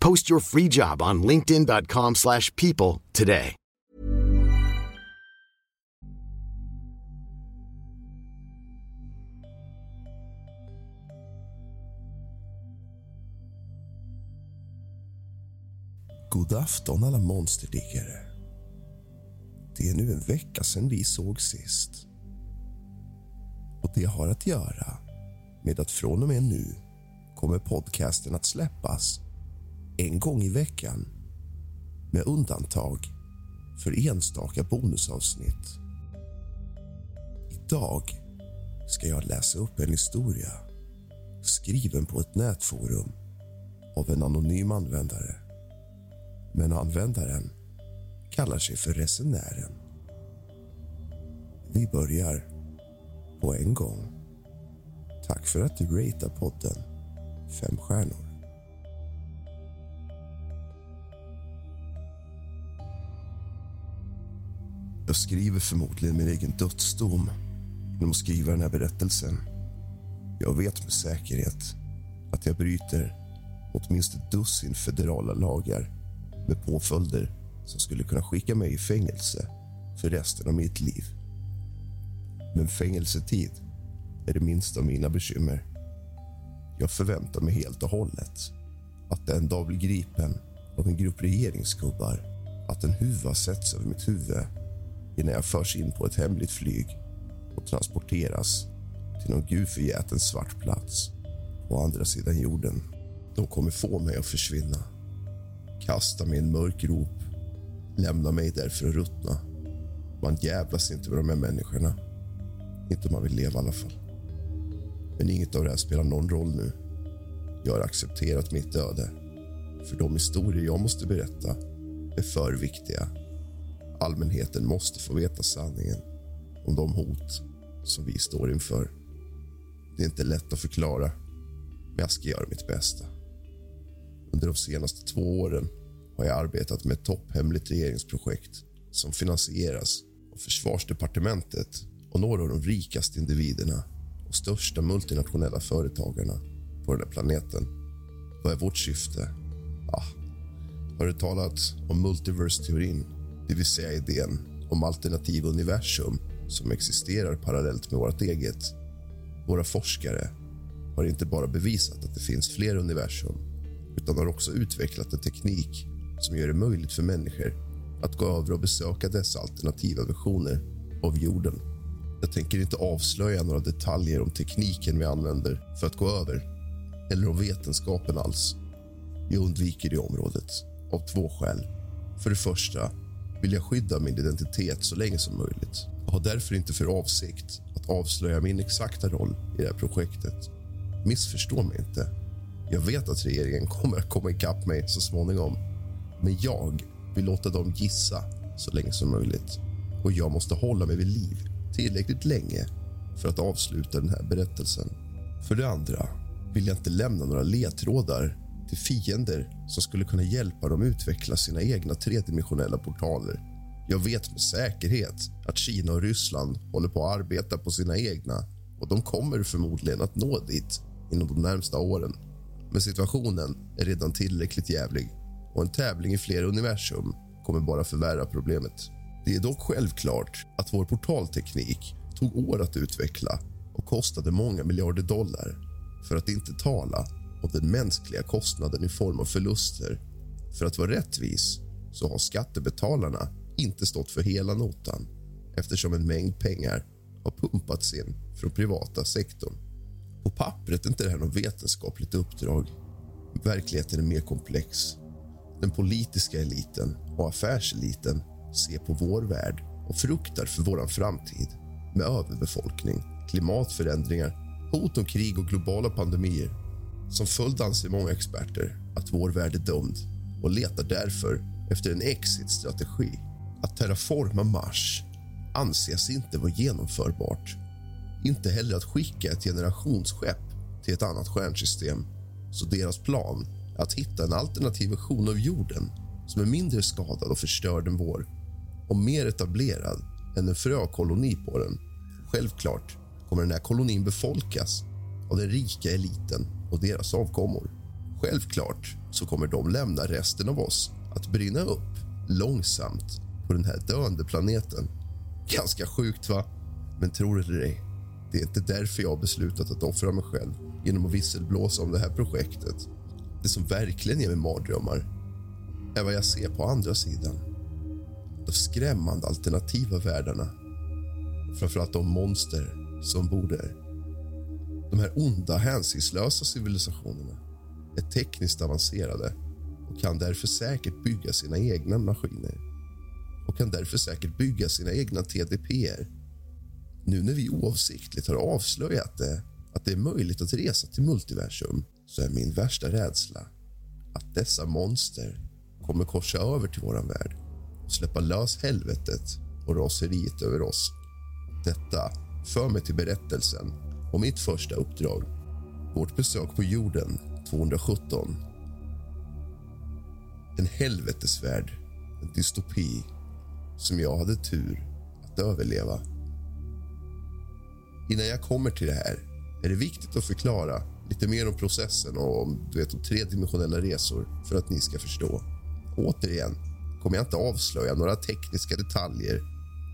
Post your free job on linkedin.com/people slash people today. God afton alla monsterdiggare. Det är nu en vecka sedan vi såg sist. Och det har att göra med att från och med nu kommer podcasten att släppas en gång i veckan med undantag för enstaka bonusavsnitt. Idag ska jag läsa upp en historia skriven på ett nätforum av en anonym användare. Men användaren kallar sig för resenären. Vi börjar på en gång. Tack för att du ratear podden fem stjärnor. Jag skriver förmodligen min egen dödsdom genom att skriva den här berättelsen. Jag vet med säkerhet att jag bryter mot minst ett dussin federala lagar med påföljder som skulle kunna skicka mig i fängelse för resten av mitt liv. Men fängelsetid är det minsta av mina bekymmer. Jag förväntar mig helt och hållet att en dag blir gripen av en grupp regeringsgubbar att en huva sätts över mitt huvud innan jag förs in på ett hemligt flyg och transporteras till någon gudförgäten svart plats på andra sidan jorden. De kommer få mig att försvinna. Kasta mig i en mörk grop. Lämna mig där för att ruttna. Man jävlas inte med de här människorna. Inte om man vill leva i alla fall. Men inget av det här spelar någon roll nu. Jag har accepterat mitt öde. För de historier jag måste berätta är för viktiga. Allmänheten måste få veta sanningen om de hot som vi står inför. Det är inte lätt att förklara, men jag ska göra mitt bästa. Under de senaste två åren har jag arbetat med ett topphemligt regeringsprojekt som finansieras av Försvarsdepartementet och några av de rikaste individerna och största multinationella företagarna på den här planeten. Vad är vårt syfte? Ah, har du talat om multiverse-teorin? Det vill säga idén om alternativa universum som existerar parallellt med vårt eget. Våra forskare har inte bara bevisat att det finns fler universum utan har också utvecklat en teknik som gör det möjligt för människor att gå över och besöka dessa alternativa versioner av jorden. Jag tänker inte avslöja några detaljer om tekniken vi använder för att gå över eller om vetenskapen alls. Jag undviker det området av två skäl. För det första vill jag skydda min identitet så länge som möjligt och har därför inte för avsikt att avslöja min exakta roll i det här projektet. Missförstå mig inte. Jag vet att regeringen kommer att komma ikapp mig så småningom. Men jag vill låta dem gissa så länge som möjligt. Och jag måste hålla mig vid liv tillräckligt länge för att avsluta den här berättelsen. För det andra vill jag inte lämna några ledtrådar till fiender som skulle kunna hjälpa dem utveckla sina egna tredimensionella portaler. Jag vet med säkerhet att Kina och Ryssland håller på att arbeta på sina egna och de kommer förmodligen att nå dit inom de närmsta åren. Men situationen är redan tillräckligt jävlig och en tävling i flera universum kommer bara förvärra problemet. Det är dock självklart att vår portalteknik tog år att utveckla och kostade många miljarder dollar för att inte tala och den mänskliga kostnaden i form av förluster. För att vara rättvis så har skattebetalarna inte stått för hela notan eftersom en mängd pengar har pumpats in från privata sektorn. På pappret är inte det här något vetenskapligt uppdrag. Verkligheten är mer komplex. Den politiska eliten och affärseliten ser på vår värld och fruktar för vår framtid med överbefolkning, klimatförändringar, hot om krig och globala pandemier. Som följd anser många experter att vår värld är dömd och letar därför efter en exit-strategi. Att terraforma Mars anses inte vara genomförbart. Inte heller att skicka ett generationsskepp till ett annat stjärnsystem. Så deras plan är att hitta en alternativ version av jorden som är mindre skadad och förstörd än vår och mer etablerad än en frökoloni på den. Självklart kommer den här kolonin befolkas av den rika eliten och deras avkommor. Självklart så kommer de lämna resten av oss att brinna upp långsamt på den här döende planeten. Ganska sjukt, va? Men tror det eller ej, det är inte därför jag har beslutat att offra mig själv genom att visselblåsa om det här projektet. Det som verkligen ger mig mardrömmar är vad jag ser på andra sidan. De skrämmande alternativa världarna. Framförallt de monster som bor där. De här onda, hänsynslösa civilisationerna är tekniskt avancerade och kan därför säkert bygga sina egna maskiner och kan därför säkert bygga sina egna TDPer. Nu när vi oavsiktligt har avslöjat det, att det är möjligt att resa till multiversum så är min värsta rädsla att dessa monster kommer korsa över till vår värld och släppa lös helvetet och raseriet över oss. Detta för mig till berättelsen och mitt första uppdrag. Vårt besök på jorden 217. En helvetesvärld, en dystopi som jag hade tur att överleva. Innan jag kommer till det här är det viktigt att förklara lite mer om processen och om du vet, om tredimensionella resor för att ni ska förstå. Återigen kommer jag inte avslöja några tekniska detaljer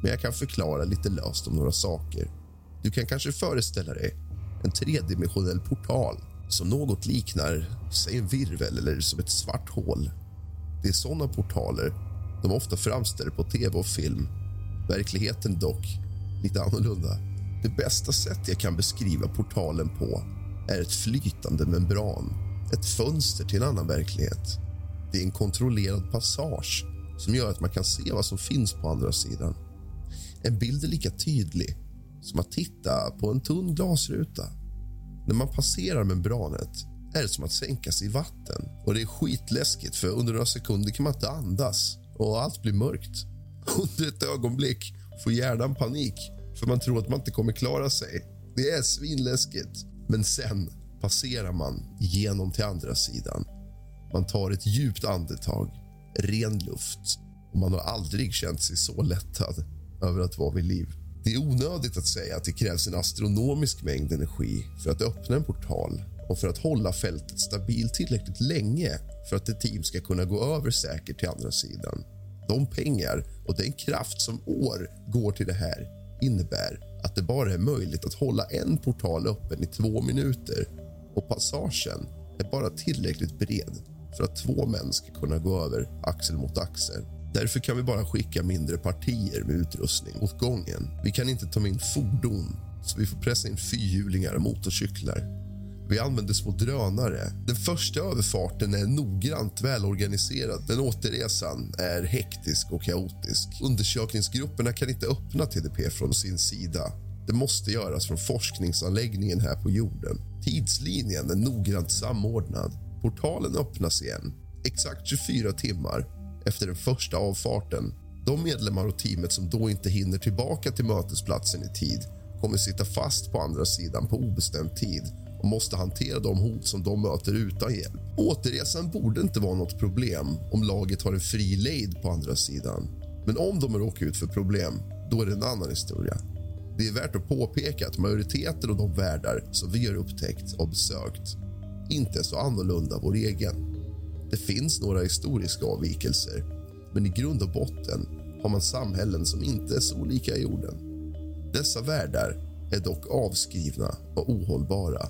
men jag kan förklara lite löst om några saker. Du kan kanske föreställa dig en tredimensionell portal som något liknar säg en virvel eller som ett svart hål. Det är såna portaler de ofta framställer på tv och film. Verkligheten dock lite annorlunda. Det bästa sätt jag kan beskriva portalen på är ett flytande membran, ett fönster till en annan verklighet. Det är en kontrollerad passage som gör att man kan se vad som finns på andra sidan. En bild är lika tydlig som att titta på en tunn glasruta. När man passerar membranet är det som att sänka sig i vatten. Och Det är skitläskigt, för under några sekunder kan man inte andas och allt blir mörkt. Under ett ögonblick får hjärnan panik för man tror att man inte kommer klara sig. Det är svinläskigt. Men sen passerar man igenom till andra sidan. Man tar ett djupt andetag, ren luft och man har aldrig känt sig så lättad över att vara vid liv. Det är onödigt att säga att det krävs en astronomisk mängd energi för att öppna en portal och för att hålla fältet stabilt tillräckligt länge för att ett team ska kunna gå över säkert till andra sidan. De pengar och den kraft som år går till det här innebär att det bara är möjligt att hålla en portal öppen i två minuter och passagen är bara tillräckligt bred för att två män ska kunna gå över axel mot axel. Därför kan vi bara skicka mindre partier med utrustning åt gången. Vi kan inte ta in fordon, så vi får pressa in fyrhjulingar och motorcyklar. Vi använder små drönare. Den första överfarten är noggrant välorganiserad. Den återresan är hektisk och kaotisk. Undersökningsgrupperna kan inte öppna TDP från sin sida. Det måste göras från forskningsanläggningen här på jorden. Tidslinjen är noggrant samordnad. Portalen öppnas igen exakt 24 timmar efter den första avfarten. De medlemmar och teamet som då inte hinner tillbaka till mötesplatsen i tid kommer sitta fast på andra sidan på obestämd tid och måste hantera de hot som de möter utan hjälp. Återresan borde inte vara något problem om laget har en fri lejd på andra sidan. Men om de råkar ut för problem, då är det en annan historia. Det är värt att påpeka att majoriteten av de världar som vi har upptäckt och besökt inte är så annorlunda vår egen. Det finns några historiska avvikelser, men i grund och botten har man samhällen som inte är så olika jorden. Dessa världar är dock avskrivna och ohållbara.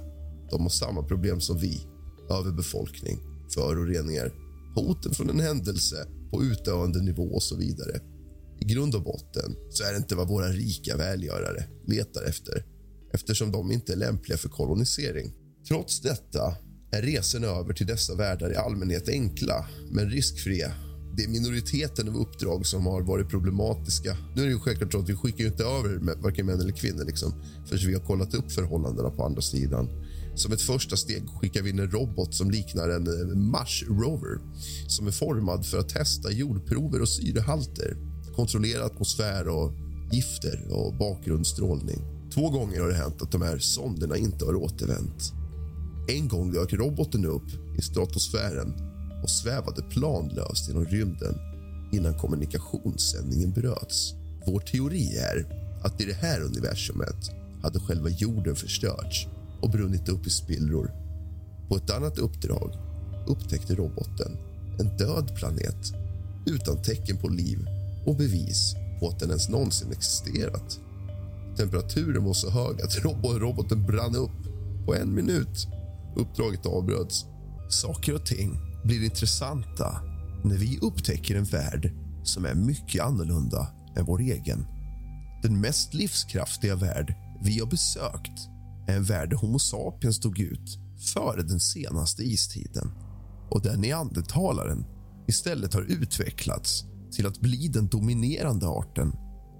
De har samma problem som vi. Överbefolkning, föroreningar, hoten från en händelse på utdöende nivå och så vidare. I grund och botten så är det inte vad våra rika välgörare letar efter eftersom de inte är lämpliga för kolonisering. Trots detta är resorna över till dessa världar i allmänhet enkla men riskfria. Det är minoriteten av uppdrag som har varit problematiska. Nu är det ju självklart så att vi skickar inte över varken män eller kvinnor liksom, förrän vi har kollat upp förhållandena på andra sidan. Som ett första steg skickar vi in en robot som liknar en eh, Mars Rover som är formad för att testa jordprover och syrehalter, kontrollera atmosfär och gifter och bakgrundsstrålning. Två gånger har det hänt att de här sonderna inte har återvänt. En gång dök roboten upp i stratosfären och svävade planlöst genom rymden innan kommunikationssändningen bröts. Vår teori är att i det här universumet hade själva jorden förstörts och brunnit upp i spillror. På ett annat uppdrag upptäckte roboten en död planet utan tecken på liv och bevis på att den ens någonsin existerat. Temperaturen var så hög att roboten brann upp på en minut. Uppdraget avbröts. Saker och ting blir intressanta när vi upptäcker en värld som är mycket annorlunda än vår egen. Den mest livskraftiga värld vi har besökt är en värld där Homo sapiens dog ut före den senaste istiden och där neandertalaren istället har utvecklats till att bli den dominerande arten.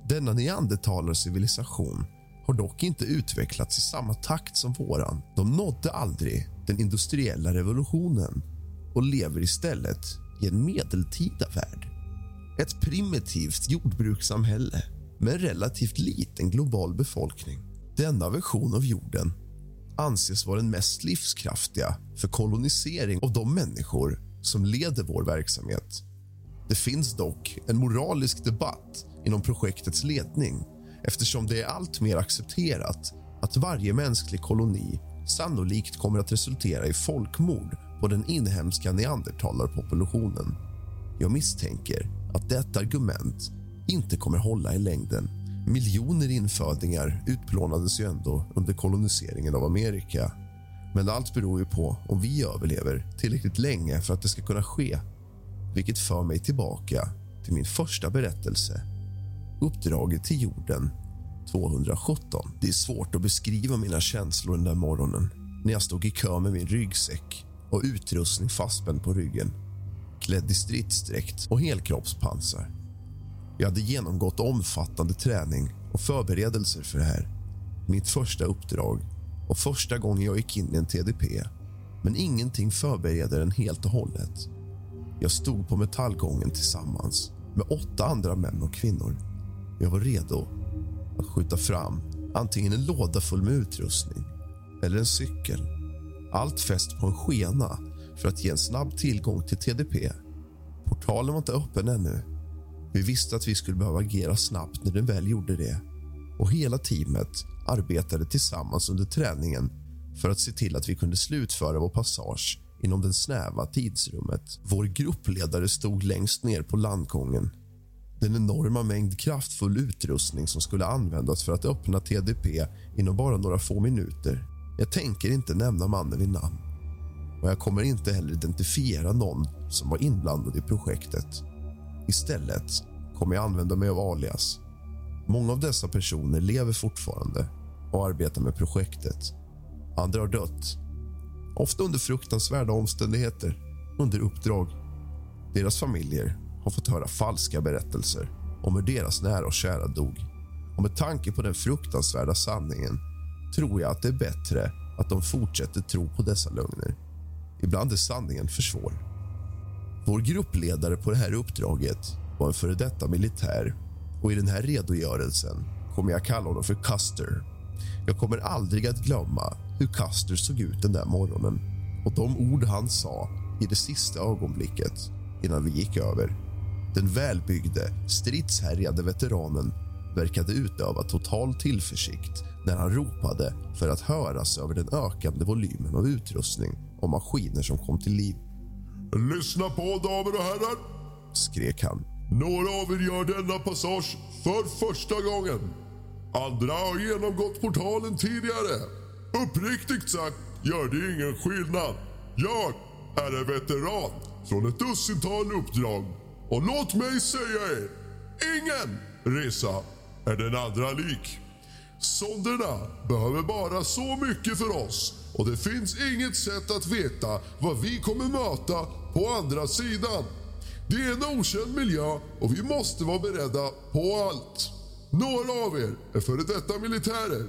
Denna neandertalarcivilisation har dock inte utvecklats i samma takt som våran. De nådde aldrig den industriella revolutionen och lever istället i en medeltida värld. Ett primitivt jordbrukssamhälle med en relativt liten global befolkning. Denna version av jorden anses vara den mest livskraftiga för kolonisering av de människor som leder vår verksamhet. Det finns dock en moralisk debatt inom projektets ledning eftersom det är allt mer accepterat att varje mänsklig koloni sannolikt kommer att resultera i folkmord på den inhemska neandertalarpopulationen. Jag misstänker att detta argument inte kommer hålla i längden. Miljoner infödingar utplånades ju ändå under koloniseringen av Amerika. Men allt beror ju på om vi överlever tillräckligt länge för att det ska kunna ske. Vilket för mig tillbaka till min första berättelse. Uppdraget till jorden 217. Det är svårt att beskriva mina känslor den där morgonen när jag stod i kö med min ryggsäck och utrustning fastspänd på ryggen klädd i stridsdräkt och helkroppspansar. Jag hade genomgått omfattande träning och förberedelser för det här. Mitt första uppdrag och första gången jag gick in i en TDP. Men ingenting förbereder en helt och hållet. Jag stod på metallgången tillsammans med åtta andra män och kvinnor. Jag var redo att skjuta fram antingen en låda full med utrustning eller en cykel. Allt fäst på en skena för att ge en snabb tillgång till TDP. Portalen var inte öppen ännu. Vi visste att vi skulle behöva agera snabbt när den väl gjorde det. Och Hela teamet arbetade tillsammans under träningen för att se till att vi kunde slutföra vår passage inom det snäva tidsrummet. Vår gruppledare stod längst ner på landgången. Den enorma mängd kraftfull utrustning som skulle användas för att öppna TDP inom bara några få minuter. Jag tänker inte nämna mannen vid namn och jag kommer inte heller identifiera någon som var inblandad i projektet. Istället kommer jag använda mig av alias. Många av dessa personer lever fortfarande och arbetar med projektet. Andra har dött, ofta under fruktansvärda omständigheter, under uppdrag. Deras familjer har fått höra falska berättelser om hur deras nära och kära dog. Och med tanke på den fruktansvärda sanningen tror jag att det är bättre att de fortsätter tro på dessa lögner. Ibland är sanningen för svår. Vår gruppledare på det här uppdraget var en före detta militär och i den här redogörelsen kommer jag kalla honom för Custer. Jag kommer aldrig att glömma hur Custer såg ut den där morgonen och de ord han sa i det sista ögonblicket innan vi gick över. Den välbyggde, stridshärjade veteranen verkade utöva total tillförsikt när han ropade för att höras över den ökande volymen av utrustning och maskiner som kom till liv. Lyssna på, damer och herrar! skrek han. Några av er gör denna passage för första gången. Andra har genomgått portalen tidigare. Uppriktigt sagt gör det ingen skillnad. Jag är en veteran från ett dussintal uppdrag. Och låt mig säga er, ingen resa är den andra lik. Sonderna behöver bara så mycket för oss och det finns inget sätt att veta vad vi kommer möta på andra sidan. Det är en okänd miljö och vi måste vara beredda på allt. Några av er är före detta militärer.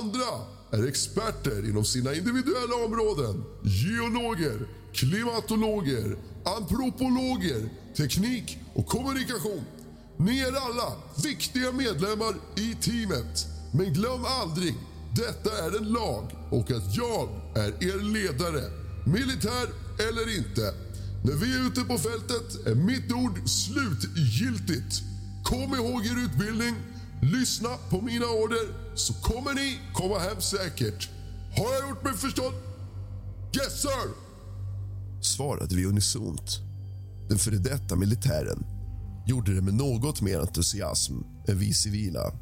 Andra är experter inom sina individuella områden. Geologer, klimatologer, antropologer, teknik och kommunikation. Ni är alla viktiga medlemmar i teamet. Men glöm aldrig, detta är en lag och att jag är er ledare. Militär eller inte. När vi är ute på fältet är mitt ord slutgiltigt. Kom ihåg er utbildning, lyssna på mina order så kommer ni komma hem säkert. Har jag gjort mig förstådd? Yes sir! Svarade vi unisont. Den före detta militären gjorde det med något mer entusiasm än vi civila.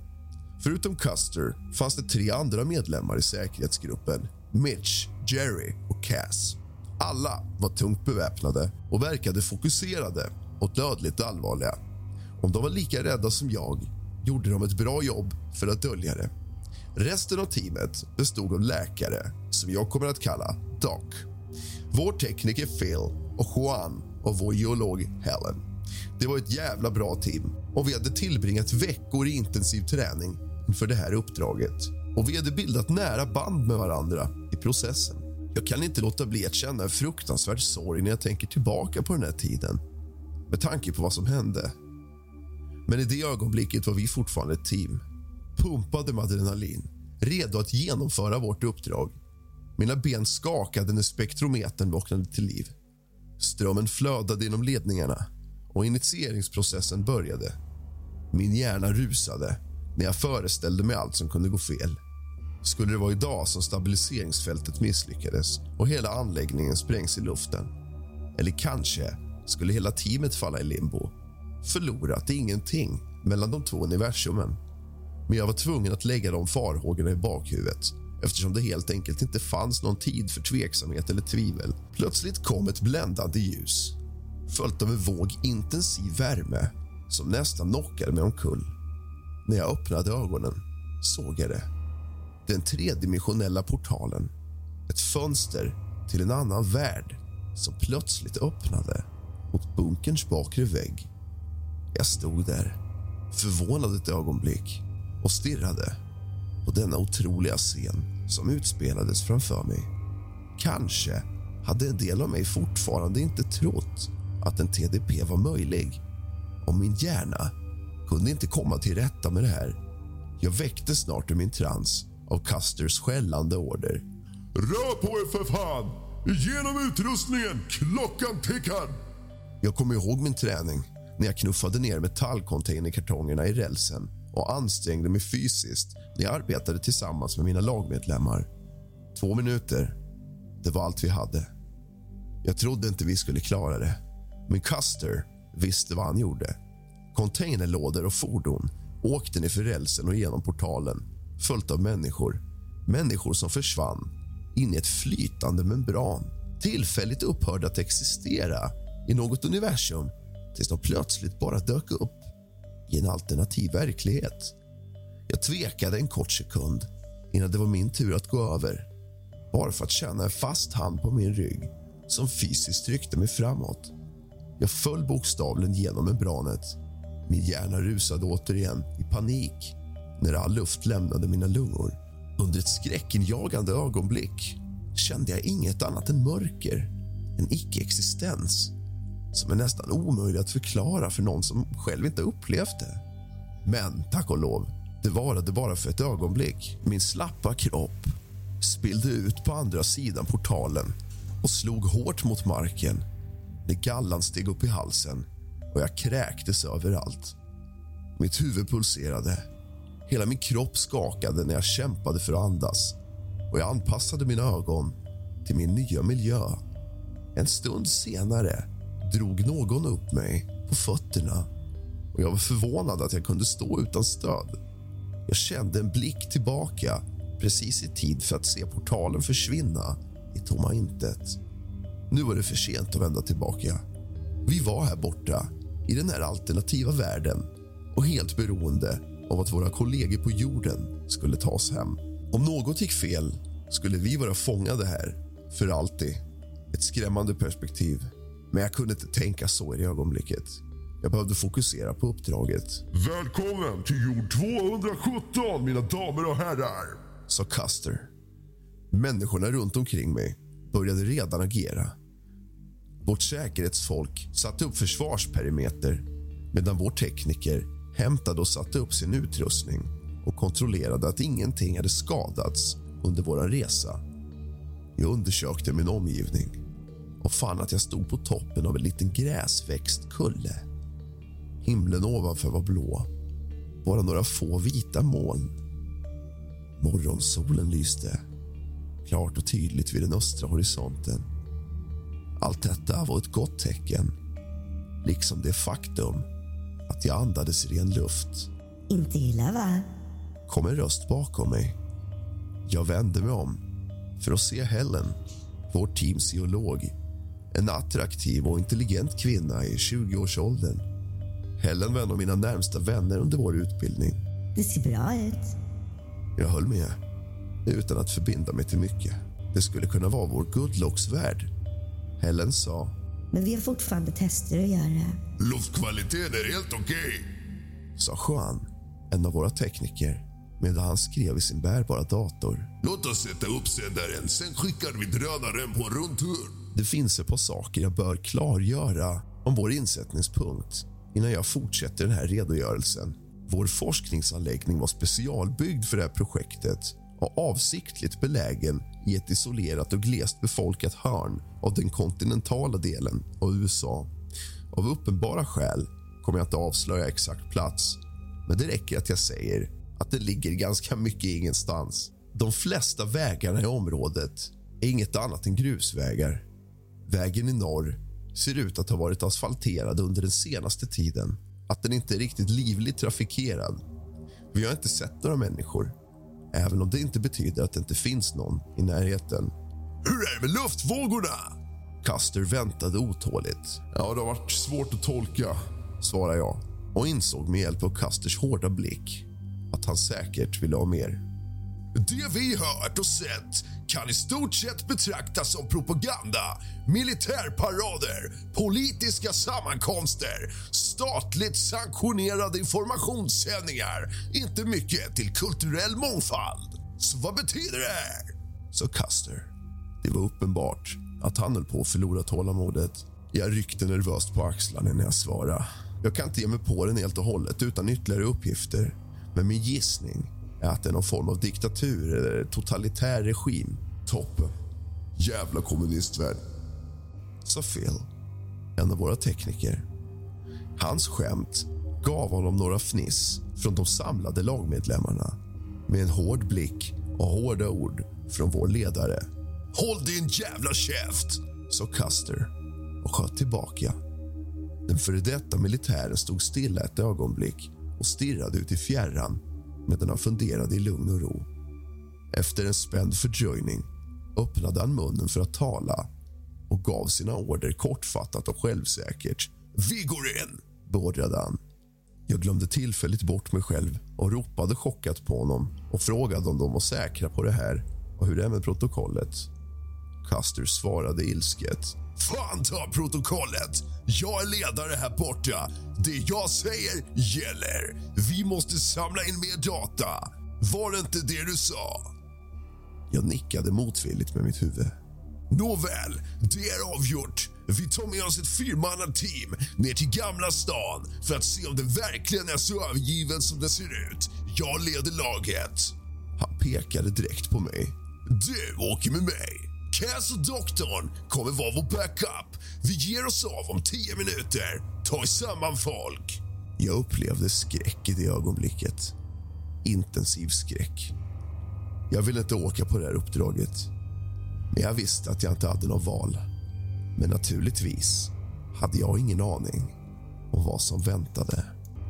Förutom Custer fanns det tre andra medlemmar i säkerhetsgruppen. Mitch, Jerry och Cass. Alla var tungt beväpnade och verkade fokuserade och dödligt allvarliga. Om de var lika rädda som jag gjorde de ett bra jobb för att dölja det. Resten av teamet bestod av läkare som jag kommer att kalla Doc. Vår tekniker Phil och Juan av vår geolog Helen. Det var ett jävla bra team och vi hade tillbringat veckor i intensiv träning inför det här uppdraget. Och vi hade bildat nära band med varandra i processen. Jag kan inte låta bli att känna en fruktansvärd sorg när jag tänker tillbaka på den här tiden med tanke på vad som hände. Men i det ögonblicket var vi fortfarande ett team pumpade med adrenalin, redo att genomföra vårt uppdrag. Mina ben skakade när spektrometern vaknade till liv. Strömmen flödade genom ledningarna och initieringsprocessen började. Min hjärna rusade när jag föreställde mig allt som kunde gå fel. Skulle det vara idag som stabiliseringsfältet misslyckades och hela anläggningen sprängs i luften? Eller kanske skulle hela teamet falla i limbo förlorat ingenting mellan de två universumen. Men jag var tvungen att lägga de farhågorna i bakhuvudet eftersom det helt enkelt inte fanns någon tid för tveksamhet eller tvivel. Plötsligt kom ett bländande ljus följt av en våg intensiv värme som nästan knockade mig omkull. När jag öppnade ögonen såg jag det. Den tredimensionella portalen. Ett fönster till en annan värld som plötsligt öppnade mot bunkerns bakre vägg. Jag stod där, förvånad ett ögonblick och stirrade på denna otroliga scen som utspelades framför mig. Kanske hade en del av mig fortfarande inte trott att en TDP var möjlig och min hjärna kunde inte komma till rätta med det här. Jag väcktes snart ur min trans av Custers skällande order. Rör på er för fan! Igenom utrustningen! Klockan tickar! Jag kommer ihåg min träning när jag knuffade ner metallcontainerkartongerna i rälsen och ansträngde mig fysiskt när jag arbetade tillsammans med mina lagmedlemmar. Två minuter, det var allt vi hade. Jag trodde inte vi skulle klara det, men Custer visste vad han gjorde. Containerlådor och fordon åkte ner för rälsen och genom portalen följt av människor. Människor som försvann in i ett flytande membran tillfälligt upphörde att existera i något universum tills de plötsligt bara dök upp i en alternativ verklighet. Jag tvekade en kort sekund innan det var min tur att gå över bara för att känna en fast hand på min rygg som fysiskt tryckte mig framåt. Jag föll bokstavligen genom membranet. Min hjärna rusade återigen i panik när all luft lämnade mina lungor. Under ett skräckinjagande ögonblick kände jag inget annat än mörker, en icke-existens som är nästan omöjlig att förklara för någon som själv inte upplevt det. Men tack och lov, det varade bara för ett ögonblick. Min slappa kropp spillde ut på andra sidan portalen och slog hårt mot marken när gallan steg upp i halsen och jag kräktes överallt. Mitt huvud pulserade. Hela min kropp skakade när jag kämpade för att andas och jag anpassade mina ögon till min nya miljö. En stund senare drog någon upp mig på fötterna och jag var förvånad att jag kunde stå utan stöd. Jag kände en blick tillbaka precis i tid för att se portalen försvinna i tomma intet. Nu var det för sent att vända tillbaka. Vi var här borta, i den här alternativa världen och helt beroende av att våra kollegor på jorden skulle ta oss hem. Om något gick fel skulle vi vara fångade här för alltid. Ett skrämmande perspektiv. Men jag kunde inte tänka så i det ögonblicket. Jag behövde fokusera på uppdraget. Välkommen till jord 217, mina damer och herrar! sa Custer. Människorna runt omkring mig började redan agera. Vårt säkerhetsfolk satte upp försvarsperimeter medan vår tekniker hämtade och satte upp sin utrustning och kontrollerade att ingenting hade skadats under vår resa. Jag undersökte min omgivning och fann att jag stod på toppen av en liten gräsväxt kulle. Himlen ovanför var blå, bara några få vita moln. Morgonsolen lyste klart och tydligt vid den östra horisonten. Allt detta var ett gott tecken, liksom det faktum att jag andades ren luft. Inte illa, va? kom en röst bakom mig. Jag vände mig om för att se Helen, vår teams geolog. En attraktiv och intelligent kvinna i 20-årsåldern. Helen var en av mina närmsta vänner under vår utbildning. Det ser bra ut. Jag höll med, utan att förbinda mig till mycket. Det skulle kunna vara vår Goodlocks-värld. Helen sa Men vi har fortfarande tester att göra. Luftkvaliteten är helt okej. sa Juan, en av våra tekniker medan han skrev i sin bärbara dator. Låt oss sätta upp sändaren, sen skickar vi drönaren på en rundtur. Det finns ett par saker jag bör klargöra om vår insättningspunkt innan jag fortsätter den här redogörelsen. Vår forskningsanläggning var specialbyggd för det här projektet och avsiktligt belägen i ett isolerat och glest befolkat hörn av den kontinentala delen av USA. Av uppenbara skäl kommer jag inte avslöja exakt plats men det räcker att jag säger att det ligger ganska mycket ingenstans. De flesta vägarna i området är inget annat än grusvägar. Vägen i norr ser ut att ha varit asfalterad under den senaste tiden. Att den inte är riktigt livligt trafikerad. Vi har inte sett några människor, även om det inte betyder att det inte finns någon i närheten. Hur är det med luftvågorna? Custer väntade otåligt. Ja, det har varit svårt att tolka. svarade jag och insåg med hjälp av Custers hårda blick att han säkert ville ha mer. Det vi hört och sett kan i stort sett betraktas som propaganda, militärparader, politiska sammankomster, statligt sanktionerade informationssändningar, inte mycket till kulturell mångfald. Så vad betyder det? här? Så Custer. Det var uppenbart att han höll på att förlora tålamodet. Jag ryckte nervöst på axlarna när jag svarade. Jag kan inte ge mig på den helt och hållet utan ytterligare uppgifter. Men min gissning att det är någon form av diktatur eller totalitär regim. Toppen. Jävla kommunistvärld. Sa Phil, en av våra tekniker. Hans skämt gav honom några fniss från de samlade lagmedlemmarna med en hård blick och hårda ord från vår ledare. Håll din jävla käft! sa Custer och sköt tillbaka. Den före detta militären stod stilla ett ögonblick och stirrade ut i fjärran medan han funderade i lugn och ro. Efter en spänd fördröjning öppnade han munnen för att tala och gav sina order kortfattat och självsäkert. Vi går in! beordrade han. Jag glömde tillfälligt bort mig själv och ropade chockat på honom och frågade om de var säkra på det här och hur det är med protokollet. Custer svarade ilsket. Fan ta protokollet! Jag är ledare här borta. Det jag säger gäller. Vi måste samla in mer data. Var det inte det du sa? Jag nickade motvilligt med mitt huvud. Nåväl, det är avgjort. Vi tar med oss ett fyrmannateam ner till Gamla stan för att se om det verkligen är så övergiven som det ser ut. Jag leder laget. Han pekade direkt på mig. Du åker med mig. Cass och doktorn kommer vara vår backup. Vi ger oss av om tio minuter. Ta samman folk. Jag upplevde skräck i det ögonblicket. Intensiv skräck. Jag ville inte åka på det här uppdraget. Men jag visste att jag inte hade något val. Men naturligtvis hade jag ingen aning om vad som väntade.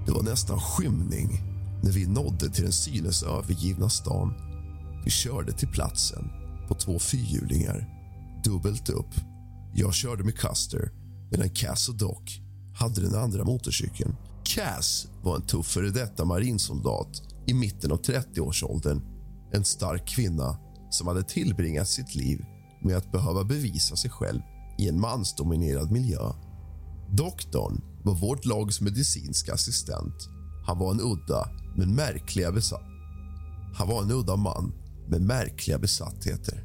Det var nästan skymning när vi nådde till den synes övergivna stan. Vi körde till platsen på två fyrhjulingar, dubbelt upp. Jag körde med Custer medan Cass och Doc hade den andra motorcykeln. Cass var en tuff före detta marinsoldat i mitten av 30-årsåldern. En stark kvinna som hade tillbringat sitt liv med att behöva bevisa sig själv i en mansdominerad miljö. Doktorn var vårt lags medicinska assistent. Han var en udda, men märkliga besatt. Han var en udda man med märkliga besattheter.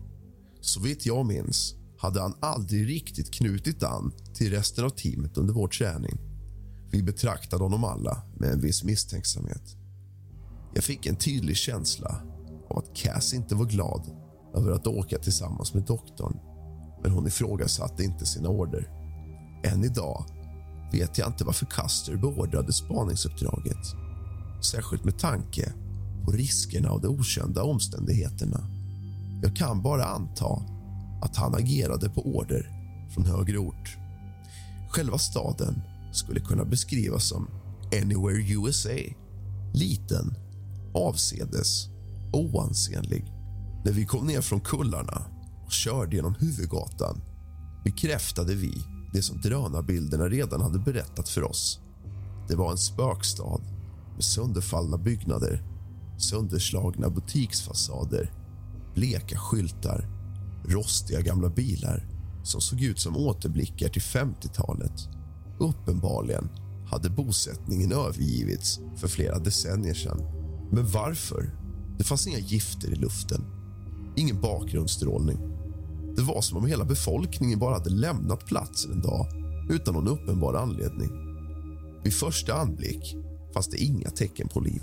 Så vitt jag minns hade han aldrig riktigt knutit an till resten av teamet under vår träning. Vi betraktade honom alla med en viss misstänksamhet. Jag fick en tydlig känsla av att Cass inte var glad över att åka tillsammans med doktorn men hon ifrågasatte inte sina order. Än idag vet jag inte varför Custer beordrade spaningsuppdraget. Särskilt med tanke på riskerna och de okända omständigheterna. Jag kan bara anta att han agerade på order från högre ort. Själva staden skulle kunna beskrivas som Anywhere USA. Liten, avsedes och oansenlig. När vi kom ner från kullarna och körde genom huvudgatan bekräftade vi det som drönarbilderna redan hade berättat för oss. Det var en spökstad med sönderfallna byggnader, sönderslagna butiksfasader, bleka skyltar, rostiga gamla bilar som såg ut som återblickar till 50-talet. Uppenbarligen hade bosättningen övergivits för flera decennier sedan. Men varför? Det fanns inga gifter i luften, ingen bakgrundsstrålning. Det var som om hela befolkningen bara hade lämnat platsen en dag utan någon uppenbar anledning. Vid första anblick fanns det inga tecken på liv.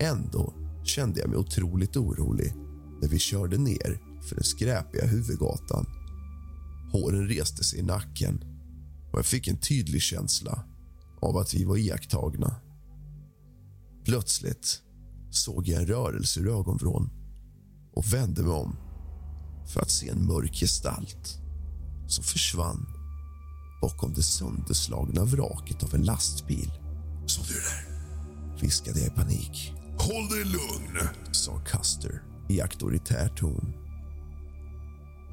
Ändå kände jag mig otroligt orolig när vi körde ner för den skräpiga huvudgatan. Håren reste sig i nacken och jag fick en tydlig känsla av att vi var iakttagna. Plötsligt såg jag en rörelse ur ögonvrån och vände mig om för att se en mörk gestalt som försvann bakom det sönderslagna vraket av en lastbil. Såg du där? viskade jag i panik. Håll dig lugn, sa Custer i auktoritär ton.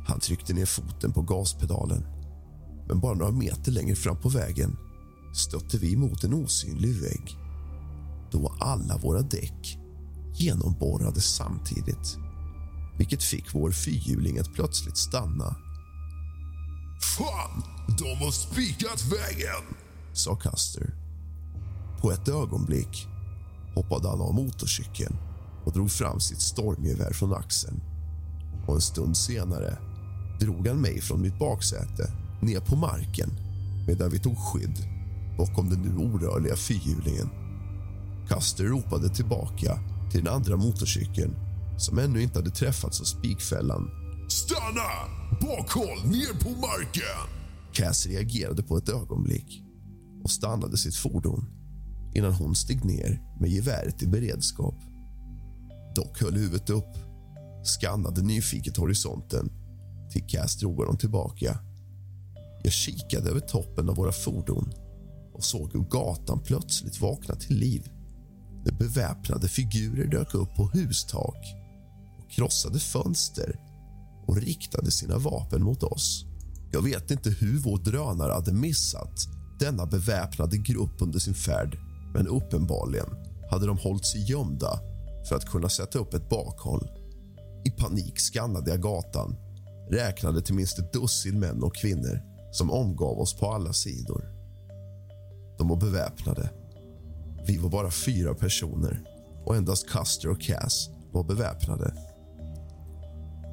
Han tryckte ner foten på gaspedalen men bara några meter längre fram på vägen stötte vi mot en osynlig vägg. Då var alla våra däck genomborrade samtidigt vilket fick vår fyrhjuling att plötsligt stanna. Fan, de har spikat vägen, sa Custer. På ett ögonblick hoppade han av motorcykeln och drog fram sitt stormgevär från axeln. Och en stund senare drog han mig från mitt baksäte ner på marken medan vi tog skydd bakom den nu orörliga fyrhjulingen. Custer ropade tillbaka till den andra motorcykeln som ännu inte hade träffats av spikfällan. Stanna! Bakhåll, ner på marken! Cass reagerade på ett ögonblick och stannade sitt fordon innan hon steg ner med geväret i beredskap. Dock höll huvudet upp, skannade nyfiket horisonten till Cass drog honom tillbaka. Jag kikade över toppen av våra fordon och såg hur gatan plötsligt vaknade till liv när beväpnade figurer dök upp på hustak och krossade fönster och riktade sina vapen mot oss. Jag vet inte hur vår drönare hade missat denna beväpnade grupp under sin färd men uppenbarligen hade de hållit sig gömda för att kunna sätta upp ett bakhåll. I panik skannade jag gatan räknade till minst ett dussin män och kvinnor som omgav oss på alla sidor. De var beväpnade. Vi var bara fyra personer och endast Custer och Cass var beväpnade.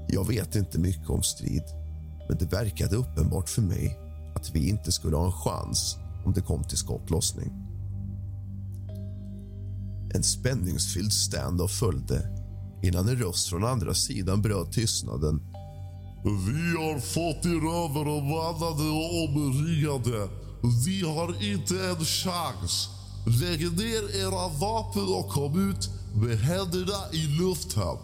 Jag vet inte mycket om strid men det verkade uppenbart för mig att vi inte skulle ha en chans om det kom till skottlossning. En spänningsfylld stand-off följde innan en röst från andra sidan bröt tystnaden. Vi har fått er övermannade och omringade. Vi har inte en chans. Lägg ner era vapen och kom ut med händerna i luften.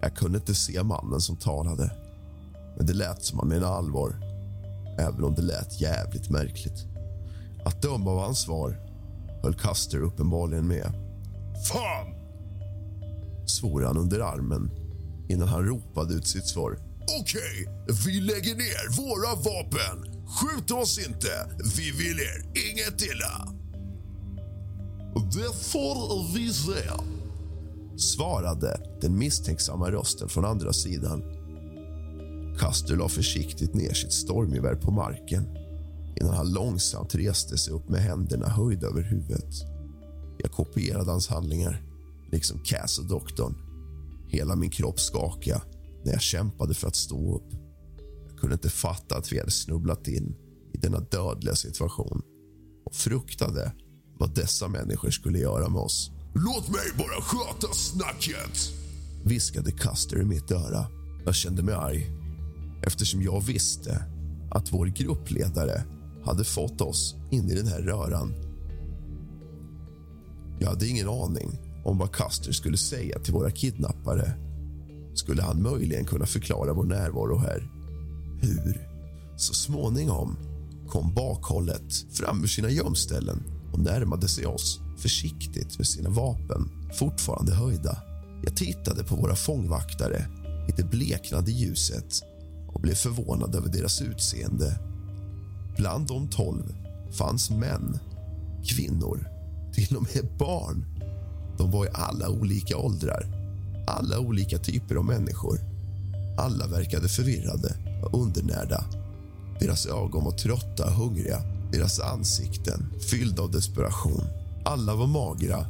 Jag kunde inte se mannen som talade, men det lät som han menade allvar. Även om det lät jävligt märkligt. Att döma av hans svar höll Custer uppenbarligen med. Fan! svor han under armen innan han ropade ut sitt svar. Okej, vi lägger ner våra vapen. Skjut oss inte. Vi vill er inget illa. Det får vi se. svarade den misstänksamma rösten från andra sidan. Custer la försiktigt ner sitt stormgevär på marken innan han långsamt reste sig upp med händerna höjda över huvudet. Jag kopierade hans handlingar, liksom Cass och doktorn. Hela min kropp skakade när jag kämpade för att stå upp. Jag kunde inte fatta att vi hade snubblat in i denna dödliga situation och fruktade vad dessa människor skulle göra med oss. Låt mig bara sköta snacket. viskade Custer i mitt öra. Jag kände mig arg eftersom jag visste att vår gruppledare hade fått oss in i den här röran. Jag hade ingen aning om vad Custer skulle säga till våra kidnappare. Skulle han möjligen kunna förklara vår närvaro här? Hur? Så småningom kom bakhållet fram ur sina gömställen och närmade sig oss försiktigt med sina vapen fortfarande höjda. Jag tittade på våra fångvaktare i det bleknande ljuset och blev förvånad över deras utseende. Bland de tolv fanns män, kvinnor, till och med barn. De var i alla olika åldrar, alla olika typer av människor. Alla verkade förvirrade och undernärda. Deras ögon var trötta och hungriga, deras ansikten fyllda av desperation. Alla var magra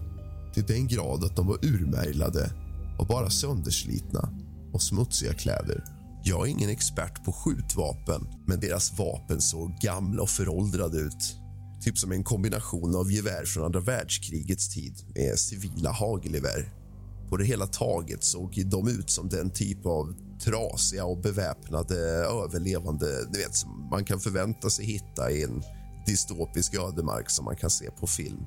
till den grad att de var urmärglade och bara sönderslitna och smutsiga kläder. Jag är ingen expert på skjutvapen, men deras vapen såg gamla och föråldrade ut. Typ som en kombination av gevär från andra världskrigets tid med civila hagelgevär. På det hela taget såg de ut som den typ av trasiga och beväpnade överlevande ni vet, som man kan förvänta sig hitta i en dystopisk ödemark som man kan se på film.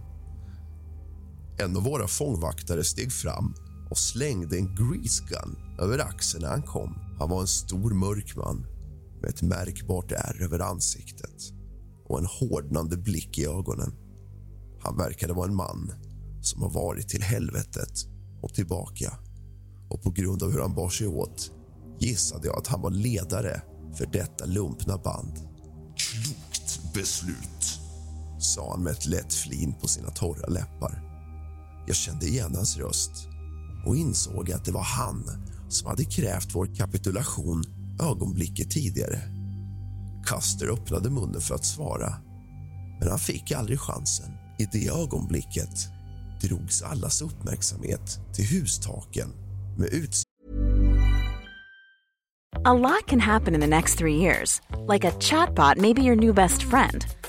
En av våra fångvaktare steg fram och slängde en grease gun över axeln när han kom. Han var en stor mörk man med ett märkbart ärr över ansiktet och en hårdnande blick i ögonen. Han verkade vara en man som har varit till helvetet och tillbaka. Och på grund av hur han bar sig åt gissade jag att han var ledare för detta lumpna band. Klokt beslut. sa han med ett lätt flin på sina torra läppar. Jag kände igen hans röst och insåg att det var han som hade krävt vår kapitulation ögonblicket tidigare. Custer öppnade munnen för att svara, men han fick aldrig chansen. I det ögonblicket drogs allas uppmärksamhet till hustaken med utsikt A lot can happen in the next three years. Like a chatbot may be your new best friend.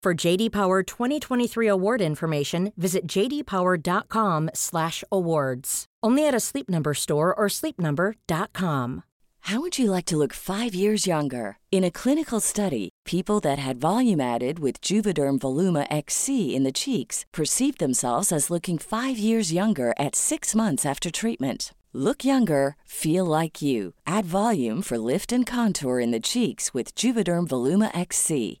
For JD Power 2023 award information, visit jdpower.com/awards. Only at a Sleep Number store or sleepnumber.com. How would you like to look five years younger? In a clinical study, people that had volume added with Juvederm Voluma XC in the cheeks perceived themselves as looking five years younger at six months after treatment. Look younger, feel like you. Add volume for lift and contour in the cheeks with Juvederm Voluma XC.